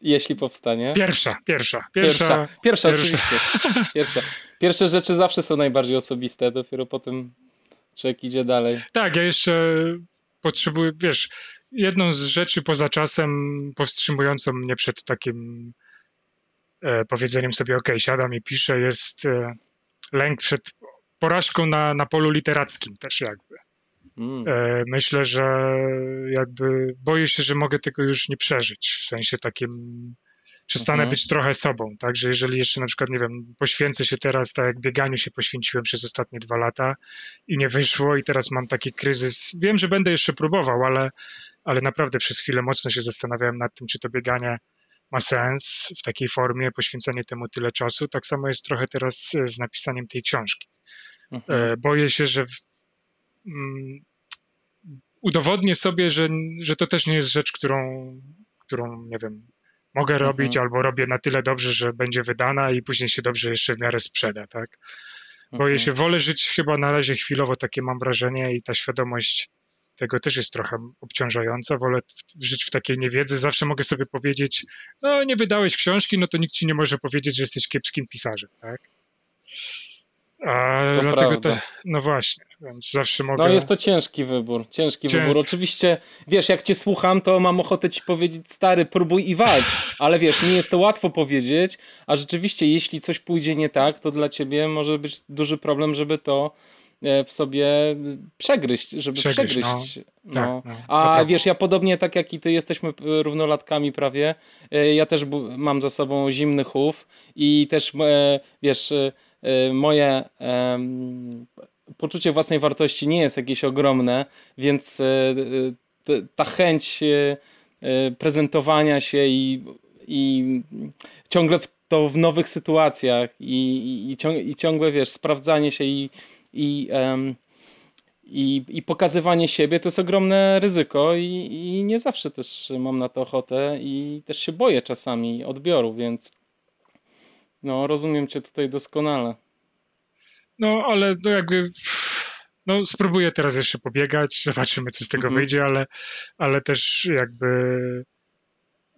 jeśli powstanie. Pierwsza, pierwsza. Pierwsza, pierwsza, pierwsza, oczywiście. Pierwsza. Pierwsze rzeczy zawsze są najbardziej osobiste, dopiero potem człowiek idzie dalej. Tak, ja jeszcze potrzebuję, wiesz, jedną z rzeczy poza czasem powstrzymującą mnie przed takim e, powiedzeniem sobie, ok, siadam i piszę, jest e, lęk przed porażką na, na polu literackim też jakby. Mm. E, myślę, że jakby boję się, że mogę tego już nie przeżyć, w sensie takim przestanę mhm. być trochę sobą, tak, że jeżeli jeszcze na przykład, nie wiem, poświęcę się teraz, tak jak bieganiu się poświęciłem przez ostatnie dwa lata i nie wyszło i teraz mam taki kryzys, wiem, że będę jeszcze próbował, ale, ale naprawdę przez chwilę mocno się zastanawiałem nad tym, czy to bieganie ma sens w takiej formie, poświęcenie temu tyle czasu, tak samo jest trochę teraz z napisaniem tej książki. Mhm. E, boję się, że w, mm, udowodnię sobie, że, że to też nie jest rzecz, którą, którą nie wiem, mogę mhm. robić albo robię na tyle dobrze, że będzie wydana i później się dobrze jeszcze w miarę sprzeda, tak? Boję mhm. się, wolę żyć chyba na razie chwilowo, takie mam wrażenie i ta świadomość tego też jest trochę obciążająca. Wolę żyć w takiej niewiedzy. Zawsze mogę sobie powiedzieć, no nie wydałeś książki, no to nikt ci nie może powiedzieć, że jesteś kiepskim pisarzem, tak? A to dlatego te, no właśnie, więc zawsze mogę. No jest to ciężki wybór, ciężki Cię... wybór. Oczywiście, wiesz, jak cię słucham, to mam ochotę ci powiedzieć, stary, próbuj i walcz, ale wiesz, nie jest to łatwo powiedzieć, a rzeczywiście, jeśli coś pójdzie nie tak, to dla ciebie może być duży problem, żeby to e, w sobie przegryźć, żeby przegryźć. przegryźć. No. no. Tak, no, A wiesz, ja podobnie tak jak i ty jesteśmy równolatkami prawie, e, ja też mam za sobą zimny chów i też e, wiesz moje poczucie własnej wartości nie jest jakieś ogromne, więc y, y, ta chęć prezentowania się i, i ciągle w to w nowych sytuacjach i, i, i, ciągłe, wiesz, sprawdzanie się i, i, um, i, i pokazywanie siebie to jest ogromne ryzyko i, i nie zawsze też mam na to ochotę i też się boję czasami odbioru, więc no, rozumiem cię tutaj doskonale. No, ale no jakby no, spróbuję teraz jeszcze pobiegać, zobaczymy, co z tego mhm. wyjdzie, ale, ale też jakby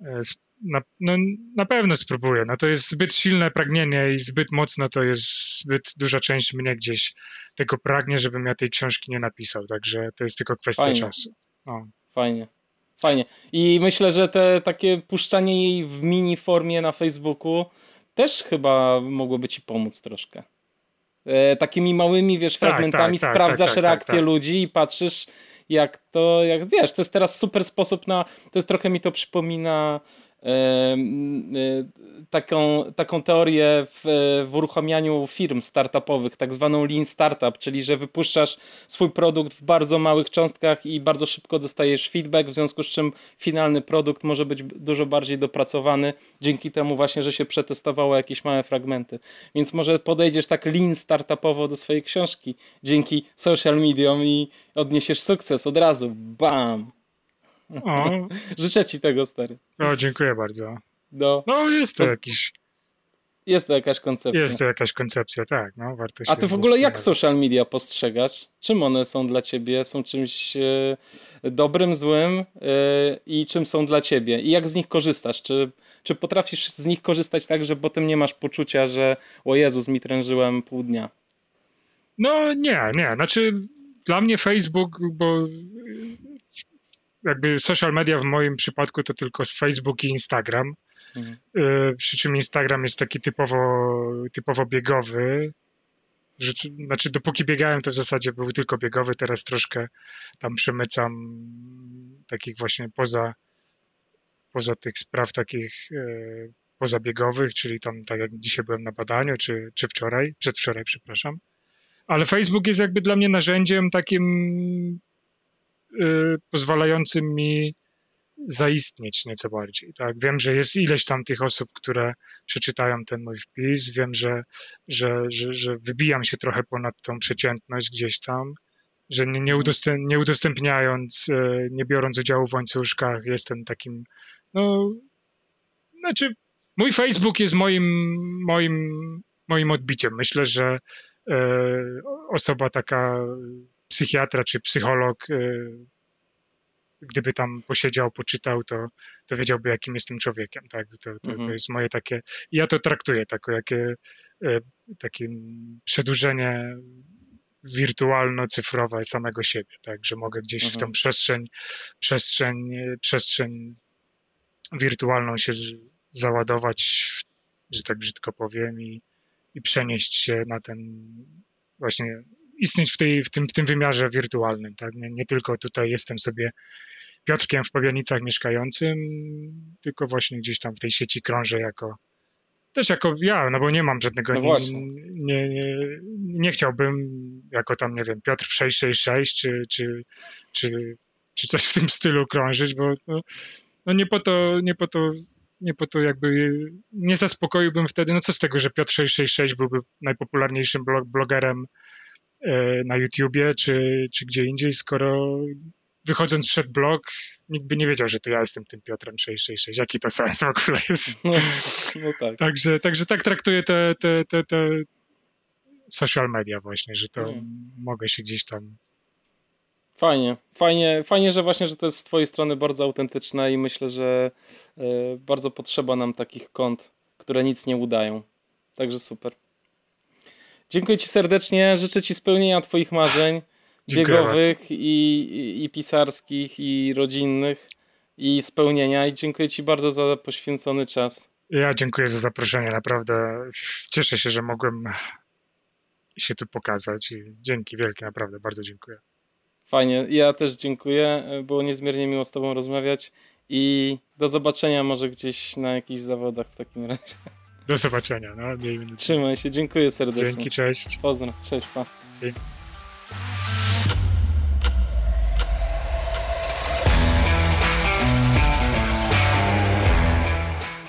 e, na, no, na pewno spróbuję. No, to jest zbyt silne pragnienie i zbyt mocno to jest zbyt duża część mnie gdzieś tego pragnie, żebym ja tej książki nie napisał, także to jest tylko kwestia Fajnie. czasu. No. Fajnie. Fajnie. I myślę, że te takie puszczanie jej w mini formie na Facebooku też chyba mogłoby ci pomóc troszkę. E, takimi małymi, wiesz, tak, fragmentami tak, tak, sprawdzasz tak, tak, reakcję tak. ludzi i patrzysz jak to, jak wiesz, to jest teraz super sposób na, to jest trochę mi to przypomina taką, taką teorię w, w uruchamianiu firm startupowych, tak zwaną lean startup, czyli że wypuszczasz swój produkt w bardzo małych cząstkach i bardzo szybko dostajesz feedback, w związku z czym finalny produkt może być dużo bardziej dopracowany dzięki temu właśnie, że się przetestowało jakieś małe fragmenty. Więc może podejdziesz tak lean startupowo do swojej książki dzięki social mediom i odniesiesz sukces od razu. Bam! O. Życzę ci tego, stary. O, dziękuję bardzo. No, No, jest to jakiś, jest to jakaś koncepcja. jest to jakaś koncepcja, tak, no, warto się A ty w ogóle jak social media postrzegasz? Czym one są dla ciebie? Są czymś e, dobrym, złym e, i czym są dla ciebie? I jak z nich korzystasz? Czy, czy potrafisz z nich korzystać tak, że potem nie masz poczucia, że o Jezus, mi trężyłem pół dnia? No nie, nie. Znaczy dla mnie Facebook, bo jakby social media w moim przypadku to tylko z Facebook i Instagram. Mhm. Y, Przy czym Instagram jest taki typowo, typowo biegowy. Znaczy, dopóki biegałem, to w zasadzie był tylko biegowy. Teraz troszkę tam przemycam takich właśnie poza, poza tych spraw takich y, pozabiegowych, czyli tam tak jak dzisiaj byłem na badaniu, czy, czy wczoraj, przedwczoraj, przepraszam. Ale Facebook jest jakby dla mnie narzędziem takim pozwalającym mi zaistnieć nieco bardziej. Tak? Wiem, że jest ileś tam tych osób, które przeczytają ten mój wpis, wiem, że, że, że, że wybijam się trochę ponad tą przeciętność gdzieś tam, że nie, nie, udostęp, nie udostępniając, y, nie biorąc udziału w łańcuszkach, jestem takim, no, znaczy, mój Facebook jest moim, moim, moim odbiciem. Myślę, że e, osoba taka psychiatra czy psycholog, e, gdyby tam posiedział, poczytał, to, to wiedziałby, jakim jestem człowiekiem. Tak? To, to, to Mhm. jest moje takie. Ja to traktuję jako jakie, e, takie przedłużenie wirtualno-cyfrowe samego siebie, tak, że mogę gdzieś w Mhm. tą przestrzeń, przestrzeń, e, przestrzeń wirtualną się z, załadować, w- że tak brzydko powiem, i, i przenieść się na ten właśnie istnieć w, tej, w, tym, w tym wymiarze wirtualnym. Tak? Nie, nie tylko tutaj jestem sobie Piotrkiem w Pawianicach mieszkającym, tylko właśnie gdzieś tam w tej sieci krążę jako też jako ja, no bo nie mam żadnego, No nie, nie, nie, chciałbym jako tam, nie wiem, Piotr w 666 czy, czy, czy, czy coś w tym stylu krążyć, bo no, no nie po to, nie po to, nie po to jakby nie zaspokoiłbym wtedy, no co z tego, że Piotr 666 byłby najpopularniejszym blog, blogerem na YouTubie czy, czy gdzie indziej, skoro wychodząc przed blog, nikt by nie wiedział, że to ja jestem tym Piotrem 666. Jaki to sens w ogóle jest? No, no tak. Także, także tak traktuję te, te, te, te social media właśnie, że to Mm. mogę się gdzieś tam Fajnie, fajnie, fajnie, że właśnie, że to jest z twojej strony bardzo autentyczne i myślę, że e, bardzo potrzeba nam takich kont, które nic nie udają. Także super. Dziękuję ci serdecznie, życzę ci spełnienia twoich marzeń Dziękuję biegowych i, i, i pisarskich i rodzinnych i spełnienia i dziękuję ci bardzo za poświęcony czas. Ja dziękuję za zaproszenie, naprawdę cieszę się, że mogłem się tu pokazać i dzięki wielkie, naprawdę bardzo dziękuję. Fajnie, ja też dziękuję, było niezmiernie miło z tobą rozmawiać i do zobaczenia może gdzieś na jakichś zawodach w takim razie. Do zobaczenia, no, miejmy. Trzymaj się, dziękuję serdecznie. Dzięki, cześć. Pozdro, cześć, pa. Dzięki.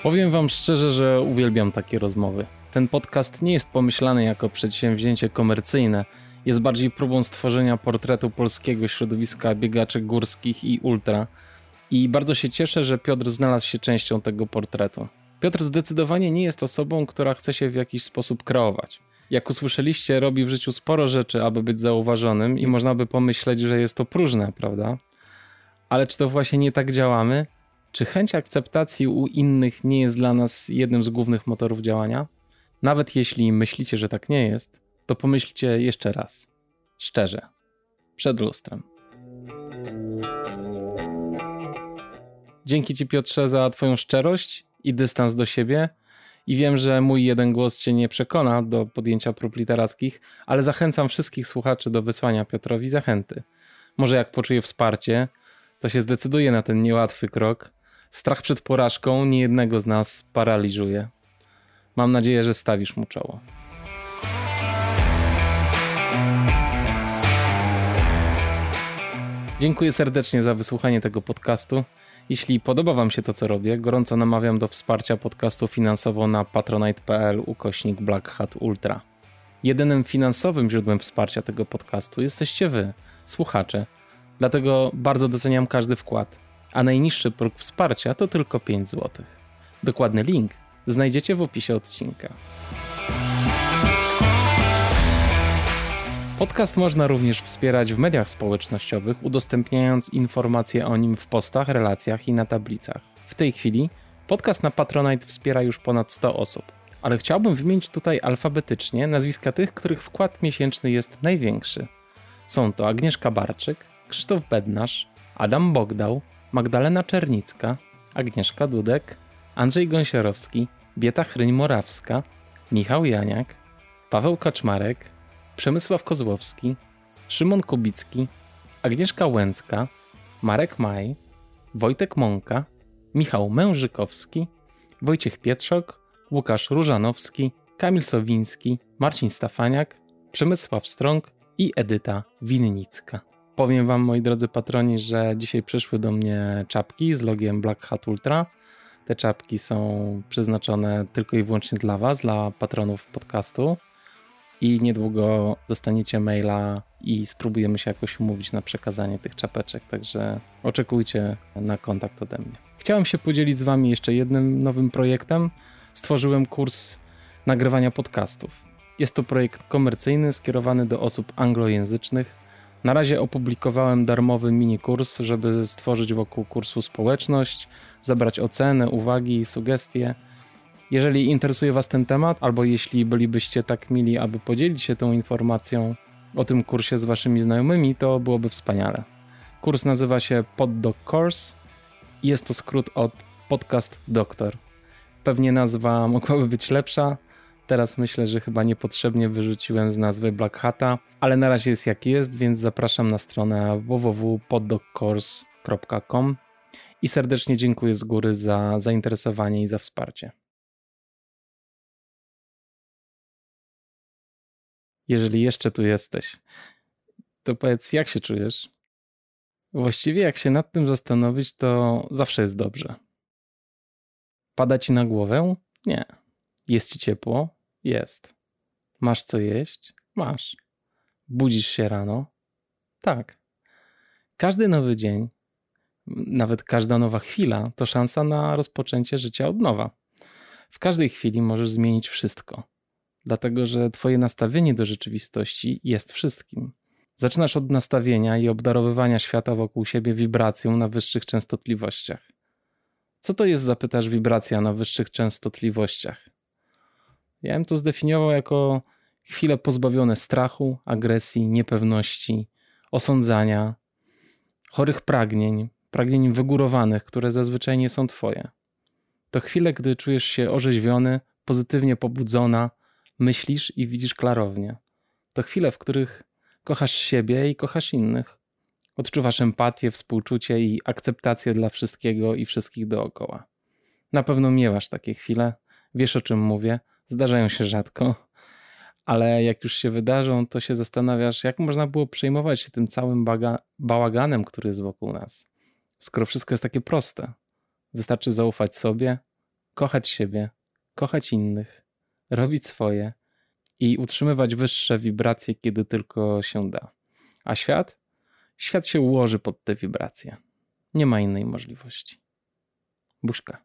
Powiem Wam szczerze, że uwielbiam takie rozmowy. Ten podcast nie jest pomyślany jako przedsięwzięcie komercyjne, jest bardziej próbą stworzenia portretu polskiego środowiska biegaczy górskich i ultra. I bardzo się cieszę, że Piotr znalazł się częścią tego portretu. Piotr zdecydowanie nie jest osobą, która chce się w jakiś sposób kreować. Jak usłyszeliście, robi w życiu sporo rzeczy, aby być zauważonym, i można by pomyśleć, że jest to próżne, prawda? Ale czy to właśnie nie tak działamy? Czy chęć akceptacji u innych nie jest dla nas jednym z głównych motorów działania? Nawet jeśli myślicie, że tak nie jest, to pomyślcie jeszcze raz. Szczerze. Przed lustrem. Dzięki Ci, Piotrze, za Twoją szczerość i dystans do siebie. I wiem, że mój jeden głos Cię nie przekona do podjęcia prób literackich, ale zachęcam wszystkich słuchaczy do wysłania Piotrowi zachęty. Może jak poczuje wsparcie, to się zdecyduje na ten niełatwy krok. Strach przed porażką niejednego z nas paraliżuje. Mam nadzieję, że stawisz mu czoło. Dziękuję serdecznie za wysłuchanie tego podcastu. Jeśli podoba Wam się to, co robię, gorąco namawiam do wsparcia podcastu finansowo na patronite.pl ukośnik Black Hat Ultra. Jedynym finansowym źródłem wsparcia tego podcastu jesteście Wy, słuchacze. Dlatego bardzo doceniam każdy wkład. a najniższy próg wsparcia to tylko 5 zł. Dokładny link znajdziecie w opisie odcinka. Podcast można również wspierać w mediach społecznościowych, udostępniając informacje o nim w postach, relacjach i na tablicach. W tej chwili podcast na Patronite wspiera już ponad 100 osób, ale chciałbym wymienić tutaj alfabetycznie nazwiska tych, których wkład miesięczny jest największy. Są to Agnieszka Barczyk, Krzysztof Bednarz, Adam Bogdał, Magdalena Czernicka, Agnieszka Dudek, Andrzej Gąsiorowski, Bieta Chryń-Morawska, Michał Janiak, Paweł Kaczmarek, Przemysław Kozłowski, Szymon Kubicki, Agnieszka Łęcka, Marek Maj, Wojtek Mąka, Michał Mężykowski, Wojciech Pietrzok, Łukasz Różanowski, Kamil Sowiński, Marcin Stafaniak, Przemysław Strąg i Edyta Winnicka. Powiem Wam, moi drodzy patroni, że dzisiaj przyszły do mnie czapki z logiem Black Hat Ultra. Te czapki są przeznaczone tylko i wyłącznie dla Was, dla patronów podcastu. I niedługo dostaniecie maila i spróbujemy się jakoś umówić na przekazanie tych czapeczek, także oczekujcie na kontakt ode mnie. Chciałem się podzielić z Wami jeszcze jednym nowym projektem. Stworzyłem kurs nagrywania podcastów. Jest to projekt komercyjny skierowany do osób anglojęzycznych na razie opublikowałem darmowy mini kurs, żeby stworzyć wokół kursu społeczność, zabrać oceny, uwagi i sugestie. Jeżeli interesuje Was ten temat, albo jeśli bylibyście tak mili, aby podzielić się tą informacją o tym kursie z Waszymi znajomymi, to byłoby wspaniale. Kurs nazywa się PodDoc Course i jest to skrót od Podcast Doktor. Pewnie nazwa mogłaby być lepsza, Teraz myślę, że chyba niepotrzebnie wyrzuciłem z nazwy Black Hata, ale na razie jest jak jest, więc zapraszam na stronę www.poddogcourse.com i serdecznie dziękuję z góry za zainteresowanie i za wsparcie. Jeżeli jeszcze tu jesteś, to powiedz, jak się czujesz? Właściwie, jak się nad tym zastanowić, to zawsze jest dobrze. Pada ci na głowę? Nie. Jest ci ciepło? Jest. Masz co jeść? Masz. Budzisz się rano? Tak. Każdy nowy dzień, nawet każda nowa chwila, to szansa na rozpoczęcie życia od nowa. W każdej chwili możesz zmienić wszystko, dlatego że Twoje nastawienie do rzeczywistości jest wszystkim. Zaczynasz od nastawienia i obdarowywania świata wokół siebie wibracją na wyższych częstotliwościach. Co to jest, zapytasz, wibracja na wyższych częstotliwościach? Ja bym to zdefiniował jako chwile pozbawione strachu, agresji, niepewności, osądzania, chorych pragnień, pragnień wygórowanych, które zazwyczaj nie są twoje. To chwile, gdy czujesz się orzeźwiony, pozytywnie pobudzona, myślisz i widzisz klarownie. To chwile, w których kochasz siebie i kochasz innych. Odczuwasz empatię, współczucie i akceptację dla wszystkiego i wszystkich dookoła. Na pewno miewasz takie chwile, wiesz o czym mówię, Zdarzają się rzadko, ale jak już się wydarzą, to się zastanawiasz, jak można było przejmować się tym całym baga- bałaganem, który jest wokół nas. Skoro wszystko jest takie proste, wystarczy zaufać sobie, kochać siebie, kochać innych, robić swoje i utrzymywać wyższe wibracje, kiedy tylko się da. A świat? Świat się ułoży pod te wibracje. Nie ma innej możliwości. Buźka.